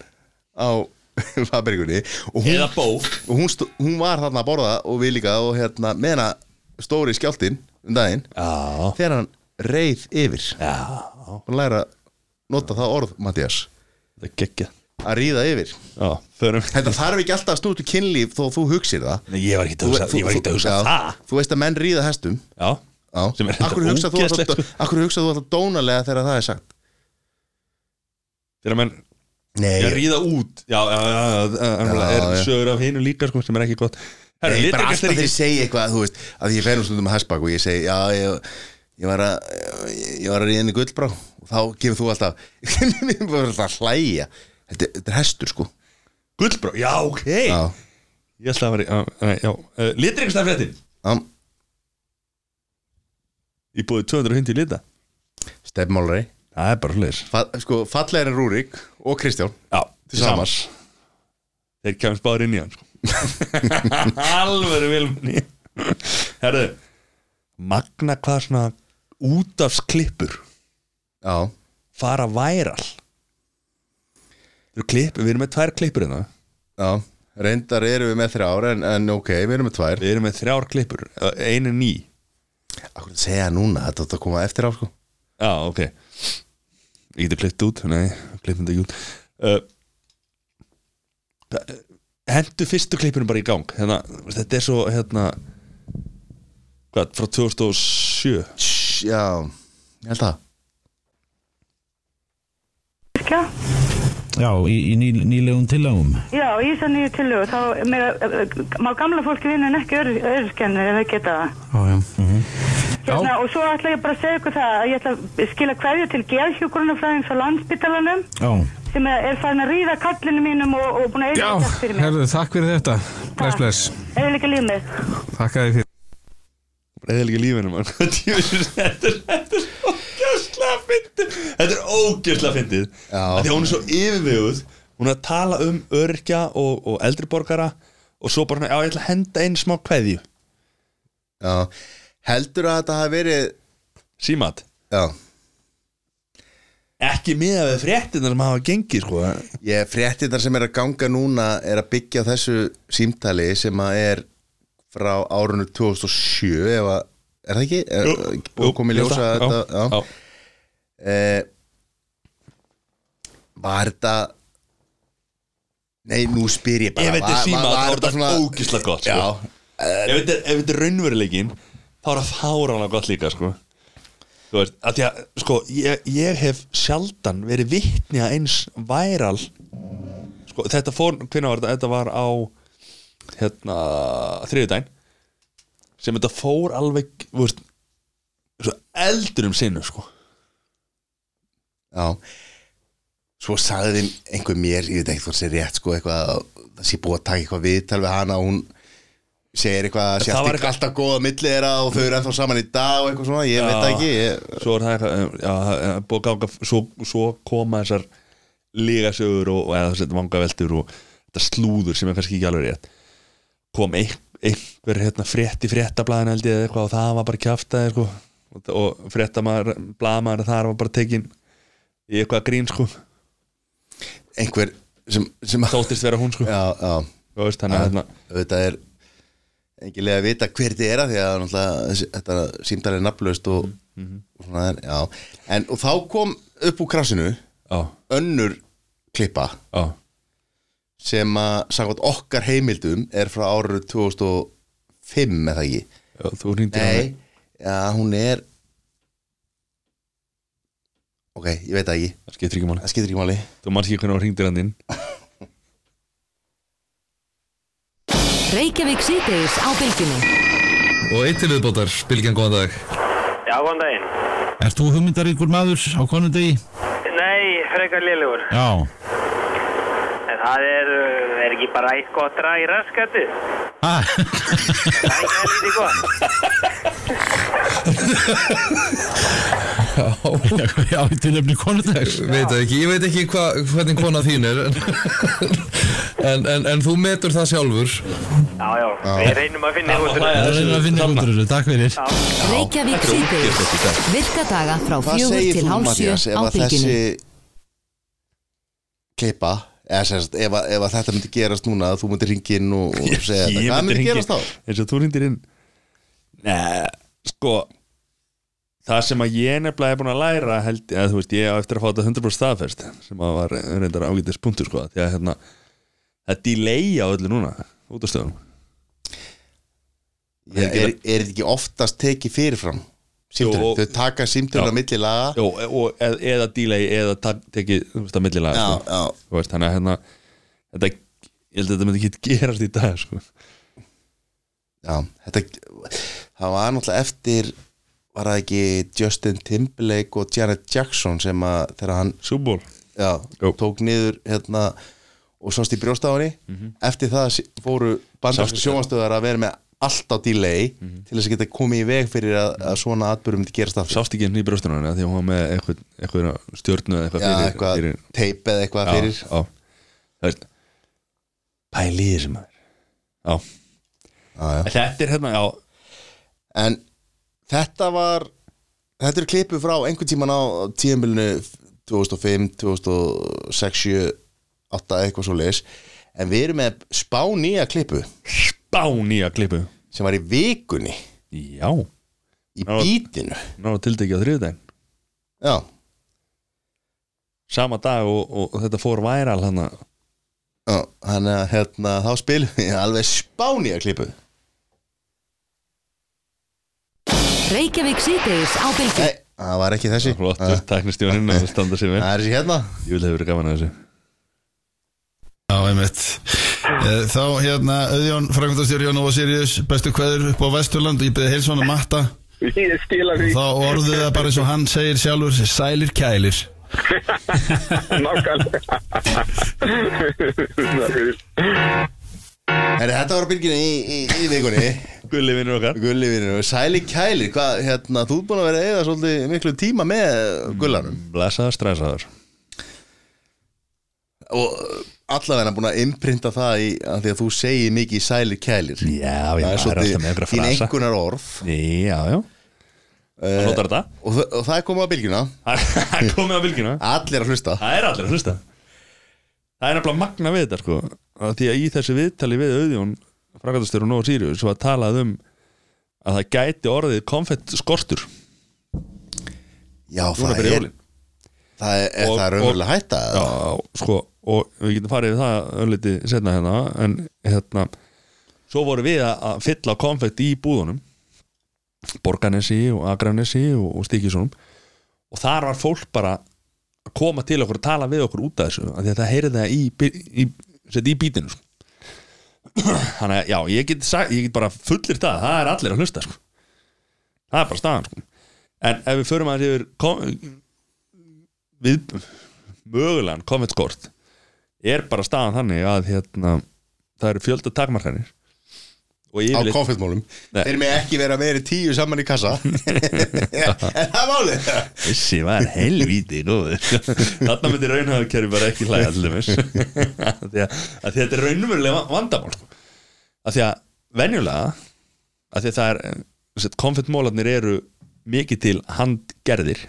á (laughs) fabrikunni og hún, og hún, hún var þarna að borða og við líka og hérna meðan stóri skjáltinn um daginn Já. þegar hann reið yfir. Og læra að nota það orð, Mattias að ríða yfir. Þetta þarf ekki alltaf að snútu kynlíf þó þú hugsir það. Nei, ég var ekki að hugsa, ég var ekki að hugsa já, það. Þú veist að menn ríða hestum. Já. Já, Sem akkur þetta hugsa þú ógeðslegt, alltaf, akkur hugsa þú alltaf dónalega þegar það er sagt Þegar Nei, Ég ríða út. Já, Er sögur af hinu líka sko sem er ekki gott. Herra, Nei bara alltaf er þegar ég segi eitthvað þú veist, að ég fer nú stundum að hestbak og ég segi, já, ég, ég var að ég, ég var að henni gullbrá. Og þá kemur þú alltaf (laughs) ég alltaf hlæja. Þetta, þetta er hestur sko. Gullbrá, já, ok. Já, Ég ætla að vera, uh, Litarkast er fréttin já, Í búið 250 lita. Stefnmálari Það er bara hlutir Fa, sko, fallegir en Rúrik og Kristján. Já, Til samans. Þeir kemst báður inn í hann sko. (laughs) Alveg vilmunni Herðu Magna hvað svona útafsklippur Já, fara væral? Klipp, við erum með tvær klippur hérna. Já, reyndar erum við með þrjár en, en ok, við erum með tvær. Við erum með þrjár klippur, einu ný. Akkur segja núna, þetta átt að koma eftir á sko. Já, ok Ég geti klippt út, nei, klippum þetta ekki út uh, það- Hendu fyrstu klippinu bara í gang hérna, Þetta er svo hérna Hvað, frá 2007 Tss, Já, ég held Kirkja? Já, í, í ný, nýlegum tillagum. Já, í þess að nýju tillögu, þá með, má gamla fólki vinna en ekki öðruskennir ef það geta það. Já, já. Hérna, og svo ætla ég bara að segja ykkur það að ég ætla að skila hverju til geðhjúgrunafræðings á landsbytalanum Já, sem er farin að ríða kallinu mínum og, og búin að já, eitthvað fyrir mig. herðu, takk fyrir þetta. Bless, bless. Eða líka líf mitt. Takk að þið fyrir. Eða líka lífinu mann Þetta er þetta er ógjörslega fyndið Þetta er ógjörslega fyndið Já. Af Því hún er svo yfirveguð Hún er að tala um örkja og, og eldri borgara Og svo bara, svona, já ég ætla að henda einn smá kveðju Já, heldur að þetta hafi verið Símat Já, Ekki miða við fréttina sem hafa gengið sko ég fréttinnar sem er að ganga núna er að byggja þessu símtali sem að er frá árunnu 2007 ef að, er það ekki? Er, að koma í ljósa já, þetta, já, já. Eh, Var þetta Nei, nú spyr ég bara Ef þetta er var- símat var- þetta ógislega gott sko. Ef, þetta er, er raunveruleikin þá er það fáránlega gott líka sko. Þú veist, að því að sko, ég, ég hef sjaldan verið vitni að eins væral sko, þetta fór, hvernig var þetta þetta var á hérna, þriðudaginn sem þetta fór alveg veist, eldur um sinnu sko. já Svo sagði einhver mér, ég veit ekki hvort sé rétt sko, eitthvað, að það sé búið að taka eitthvað viðtal við hana og hún segir eitthvað að sé Það var allt eitthvað- alltaf góða milli þeirra og þau eru ennþá saman í dag og eitthvað svona, ég veit það ekki ég, svo er það eitthvað já, það er búið að ganga, svo, svo koma þessar lígasögur og, og eða þessi vangaveltur og þetta slúður sem er kannski ekki alveg rétt. Kom einhver hérna frétti fréttablaðin held ég eitthvað og það var bara kjaftaði sko og, og fréttamaður, blaðamaður þar var bara tekin í eitthvað grín sko. Einhver sem, sem þóttist vera hún sko. Já, já, veist, þannig að hérna þetta er engilega að vita hver þið er að því að þetta símdal er nafnlaust og, og svona er, já. En og þá kom upp úr krassinu já, önnur klippa já, sem að samkvæmt okkar heimildum er frá árið 2005 eða ekki? Já, þú hringdi Nei, já hún er ok, ég veit ekki. Það skiptir ekki máli. Það skiptir ekki máli. Þú ekki hvernig þú hringdir hann inn (laughs) Reykjavík síðdeis á bylgjunni Og eitt til viðbótar, Bilgjan, góðan dag Já, góðan daginn. Ert þú hugmyndaríkur maður á konundegi? Nei, frekar lélugur. Já En það er, uh, er ekki bara eitt gott raskatu. ha, Það er ekki gott. (laughs) Já, í tilöfni konundags Veit ekki, ég veit ekki hva, hvernig kona þín er en, en, en, en þú metur það sjálfur. Já, já, við reynum að finna út þessu. er að finna út úr þessu, takk fyrir. Reykjavík síðdeis Virka daga frá fjögur til þú hálf sjö Mattias ef á að þessi bylgjunni klippa eða sérst, ef, að- ef að þetta myndi gerast núna að þú myndir ringin og, og (laughs) segja þetta, Ég hvað myndi hringja- gerast þá? eins og þú hringdir inn. Nei, sko það sem að ég nefnilega er búin að læra held, eða þú veist, ég á eftir að fá þetta 100% staðfest sem að var reyndar ágætis punktur sko, því að hérna það er delay á öllu núna út af stöðum Já, er, er þetta ekki oftast tekið fyrirfram? Og- þau taka símtölun Já. á milli laga Jó, og, eða, eða delay eða tekið að millilega Já, sko. já, veist, þannig að hérna þetta, ég held að þetta myndi ekki gerast í dag sko. já þetta, það var náttúrulega eftir var það ekki Justin Timberlake og Janet Jackson sem að þegar hann Súból já, tók niður hérna og sást í brjóstafanni eftir það fóru bandarska Sástu- sjónvastöðar að vera með allt á delay til þess að geta komið í veg fyrir að, að svona atbyrjum gerast aftur. Sást ekki henni í brjóstunum því að hún var með eitthvað, eitthvað stjórnu eða eitthvað já, fyrir, eitthvað fyrir teip eða eitthvað já, fyrir. já. Það veist pæli í þessum maður. Já. já, já. En þetta er hérna, já. En þetta var þetta er klipu frá einhvern tíman á tíðanbylunu 2005, 2006 7, 8 eitthvað svo leis en við erum með spá nýja klipu spá nýja klippu. Sem var í vikunni. Já, í Já. bítinu. náðu tildekið á þriðudaginn já, sama dag og, og, og þetta fór væral hann já þannig að hérna, þá spilum við alveg spá nýja klipu Reykjavík síðdeis á bylgjunni. Nei, það var ekki þessi. Flottur það tæknistjónin að standa sig vel. Það er þessi hérna. Ég vil hefur verið gaman að þessu. Já, einmitt. Eh, Þá hérna, Auðjón, frækvöndastjóri Jón Óva Sirius, bestu kveður upp á Vesturland. Ég byrði heilsvona matta Ég skila því. Þá orðuðu það bara eins og hann segir sjálfur Sælir kælir. (laughs) Nákvæmlega. Þetta var á bylginu í, í, í vikunni gulli vinnur okkar. Gulli vinur, sæli kælir hvað, hérna, þú ert búin að vera að eða svolítið miklu tíma með gullanum? Blessaður, stressaður. Og allavega búin að imprinta það í, að því að þú segir mikið sælir kælir. Já, það er alltaf með einhverja þín frasa. einhvernar orð. Já, já, þetta? og, þ- og það er komið á bylgjuna. Það er komið á bylgina allir að hlusta. Það er allir að hlusta. Það er nefnilega magna við þetta sko. Því að í þessu viðtali við auðjón Frakandastur og Nóa Sirius var talað um að það gæti orðið konfett skortur. Já, Núna það er, það er, er Og- það raunverulega hætta Já, sko, og við getum farið við það ölliti setna hérna en hérna svo voru við að, fylla konfett í búðunum Borganesi og Agranesi og, og Stíkisonum og þar var fólk bara að koma til okkur og tala við okkur út af þessu af því að það heyrði það í, í, í, í bítinu sko. Þannig að já, ég get, sagt, ég get bara fullir það, það er allir að hlusta sko. það er bara staðan sko. en ef við förum að yfir kom, við mögulegan konfettskort er bara staðan þannig að hérna, það eru fjölda takmarkanir á konfettmálum þeir með ekki vera meiri tíu saman í kassa. (laughs) En það málið. Þessi var helvíti Þarna myndi raunhafðkerfi bara ekki að þetta er raunverulega vandamál sko. að því að venjulega að því að það er konfettmólarnir eru mikið til handgerðir.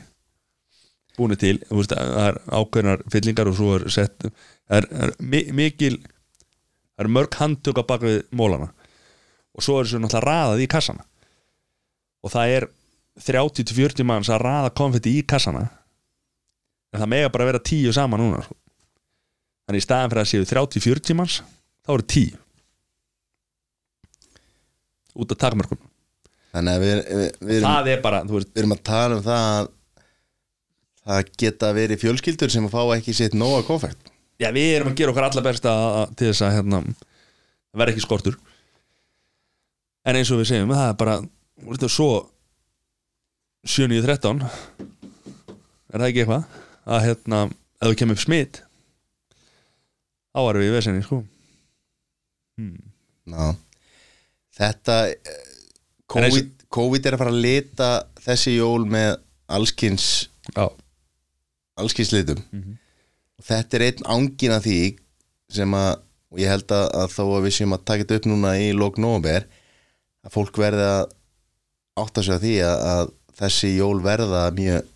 Búinu til þú veist, það er ákveðnar fyllingar og svo er sett það er, er mi mikil það er mörg handtök á bak við mólana og svo er þessu náttúrulega raðað í kassana. Og það er 30-40 manns að raða konfetti í kassana. En það mega bara vera 10 saman núna sko. þannig í staðan fyrir að séu 30-40 manns þá eru 10 út af takmörkun Þannig að við, við, við, erum, það er bara, veist, við erum að tala um það að það geta verið fjölskyldur sem að fá ekki sitt nóga konfekt. Já við erum að gera okkar alla besta að- til þess að hérna, verði ekki skortur en eins og við segjum það er bara, þú veist það svo 7-9-13 er það ekki eitthvað? Að hérna, ef þú kemur upp smitt við í vesenni sko. Ná. Þetta eh, En eins COVID, COVID er að fara að lita þessi jól með allskins allskins litum. Mhm. og þetta er einn ángin af því sem að, og ég held að, að þó að við séum að taka þetta upp núna í lók nóvember að fólk verði að átta sig að því að, að þessi jól verða mjög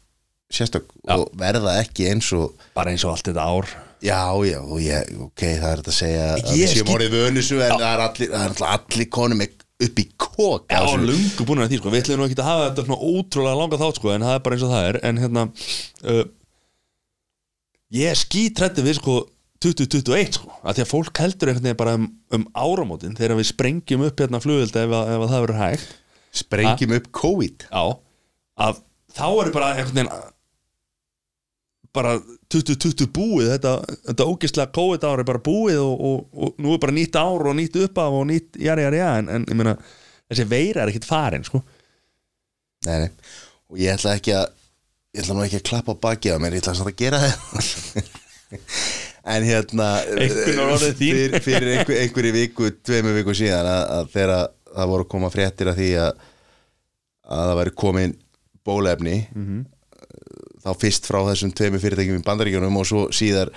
sérstök og verða ekki eins og bara eins og allt þetta ár. Já, já, og ég, ok, það er þetta að segja Ég skil- orðið vönusu en það er allir, allir, allir konum upp í kók Já, lungu búin að því, sko, við ætlum nú ekki að hafa þetta svona ótrúlega langa þátt, sko, en það er bara eins og það er. En hérna uh, ég er skítrætti við, sko 2021, sko, að því að fólk heldur einhvern veginn bara um, um áramótin þegar við sprengjum upp hérna flugöldi ef, ef að það verður hægt. Sprengjum upp COVID? Já, að þá er bara einhvern veginn bara 2020 búið. Þetta, þetta ógislega COVID ár er bara búið og, og, og nú er bara nýtt ár og nýtt uppaf og nýtt jari jari jari. En, en ég meina þessi veira er ekkert farin sko. Nei, nei, og ég ætla ekki að ég ætla nú ekki að klappa á baki á mér ég ætla að gera það en hérna þín. fyrir, einhver, einhverju viku, tveimu viku síðan að, að þegar það voru að koma fréttir af því að, að það væri komin bólefni Mhm. þá fyrst frá þessum tveimu fyrirtækjum í bandaríkjunum og svo síðar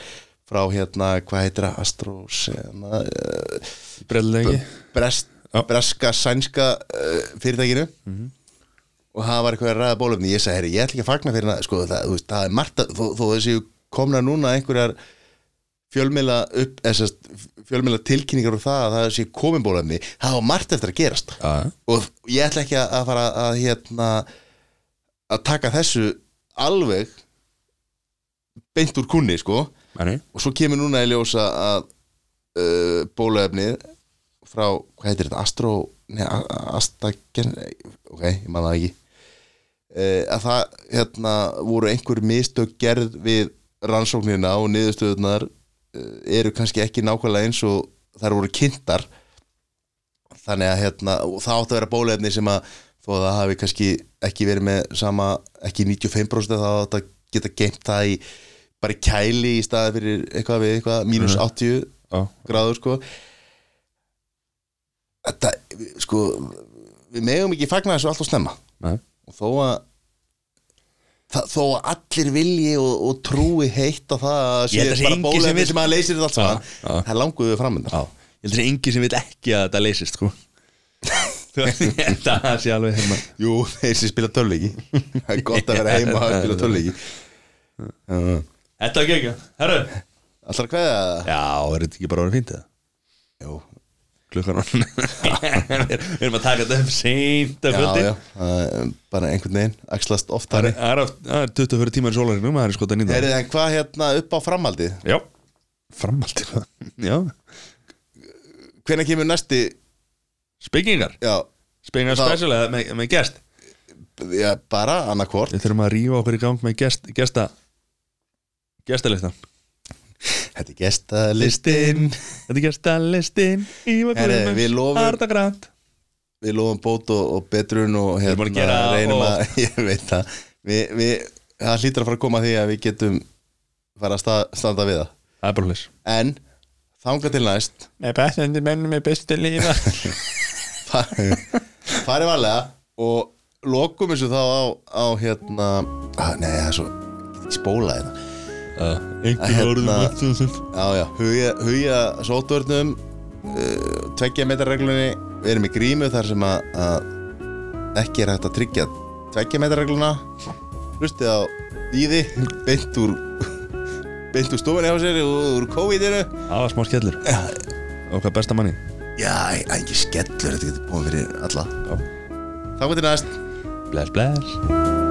frá hérna, hvað heitir það, Astros hérna, uh, Brellengi brest, breska sænska uh, fyrirtækinu. Og það var eitthvað að ræða bólefni ég sagði, herri, ég ætla ekki að fagna fyrir það sko, það, veist, það er margt að, þó, þó þessi komna núna einhverjar fjölmiðla upp, þessast fjölmiðla tilkynningar og það að það sé komin bólefni það var margt eftir að gerast ja. og ég ætla ekki að fara að hérna að taka þessu alveg beint úr kunni sko Nei. og svo kemur núna í ljósa að uh, bólefnið frá, hvað heitir þetta, Astro nei, A- Astagen ok, ég man það ekki uh, að það, hérna, voru einhver mistök gerð við rannsóknina og niðurstöðunar eru kannski ekki nákvæmlega eins og þær voru kynntar þannig að hérna, það átti að vera bólefni sem að þó að það hafi kannski ekki verið með sama, ekki 95% þá átti að geta geimt það í bara í kæli í staði fyrir eitthvað við eitthvað mínus Mhm. 80 Já. gráður sko þetta, sko við megum ekki fagna þessu allt og snemma Nei. og þó að það, þó að allir vilji og, og trúi heitt á það að að sé bara bólefni sem að leysir þetta allt saman. Það er languðu framönda ég held að það er engi sem vil ekki að þetta leysist sko. (laughs) Að það sé alveg hérna Jú, þeir sem spila töluleiki Það er gott að vera heima og spila töluleiki Þetta er ekki Herru. Alltaf hvað það? Já, er þetta ekki bara orðið fínt eða? Jú Klukkan (laughs) Við erum að taka þetta upp seint að kvöldi. bara einhvern veginn Axlast oft Það er- það er oft- það er 24 tímar í sólarinum Það er sko að nýta Er það hvað hérna upp á framhaldið? Já, framhaldið Já, Hvenær kemur næsti spekingar Já, Spekingar eða með, með gest? Já bara annarkvort Við þurfum að rífa okkur í gang með gest, gesta Gestalistan Þetta er gestalistin Þetta er gestalistin Ívar Herri, Guðmunds, við lofum- Við lofum bót og, og betrun og hérna reynum að (laughs) Ég veit það. Við, við, Það hlýtur að fara að koma að því að við getum fara að sta, standa við það. Það er En þanga til næst Með bestandi mennum með bestu lífa. (laughs) Farið varlega og lokum þessu þá á, á hérna að, nei, það er svo, ég get Hérna- orðum hugja, sótvörnum uh, tveggja metra reglunni. Við erum í grímu þar sem að, að ekki er hægt að tryggja tveggja metrarregluna hlustið á víði beint úr beint úr stofunni á sér og úr COVID-inu. Það var smá skellur. Okkar besta manni. Já, ekki skellur, þetta getur búin fyrir alla. Þá getur næst. Bless, bless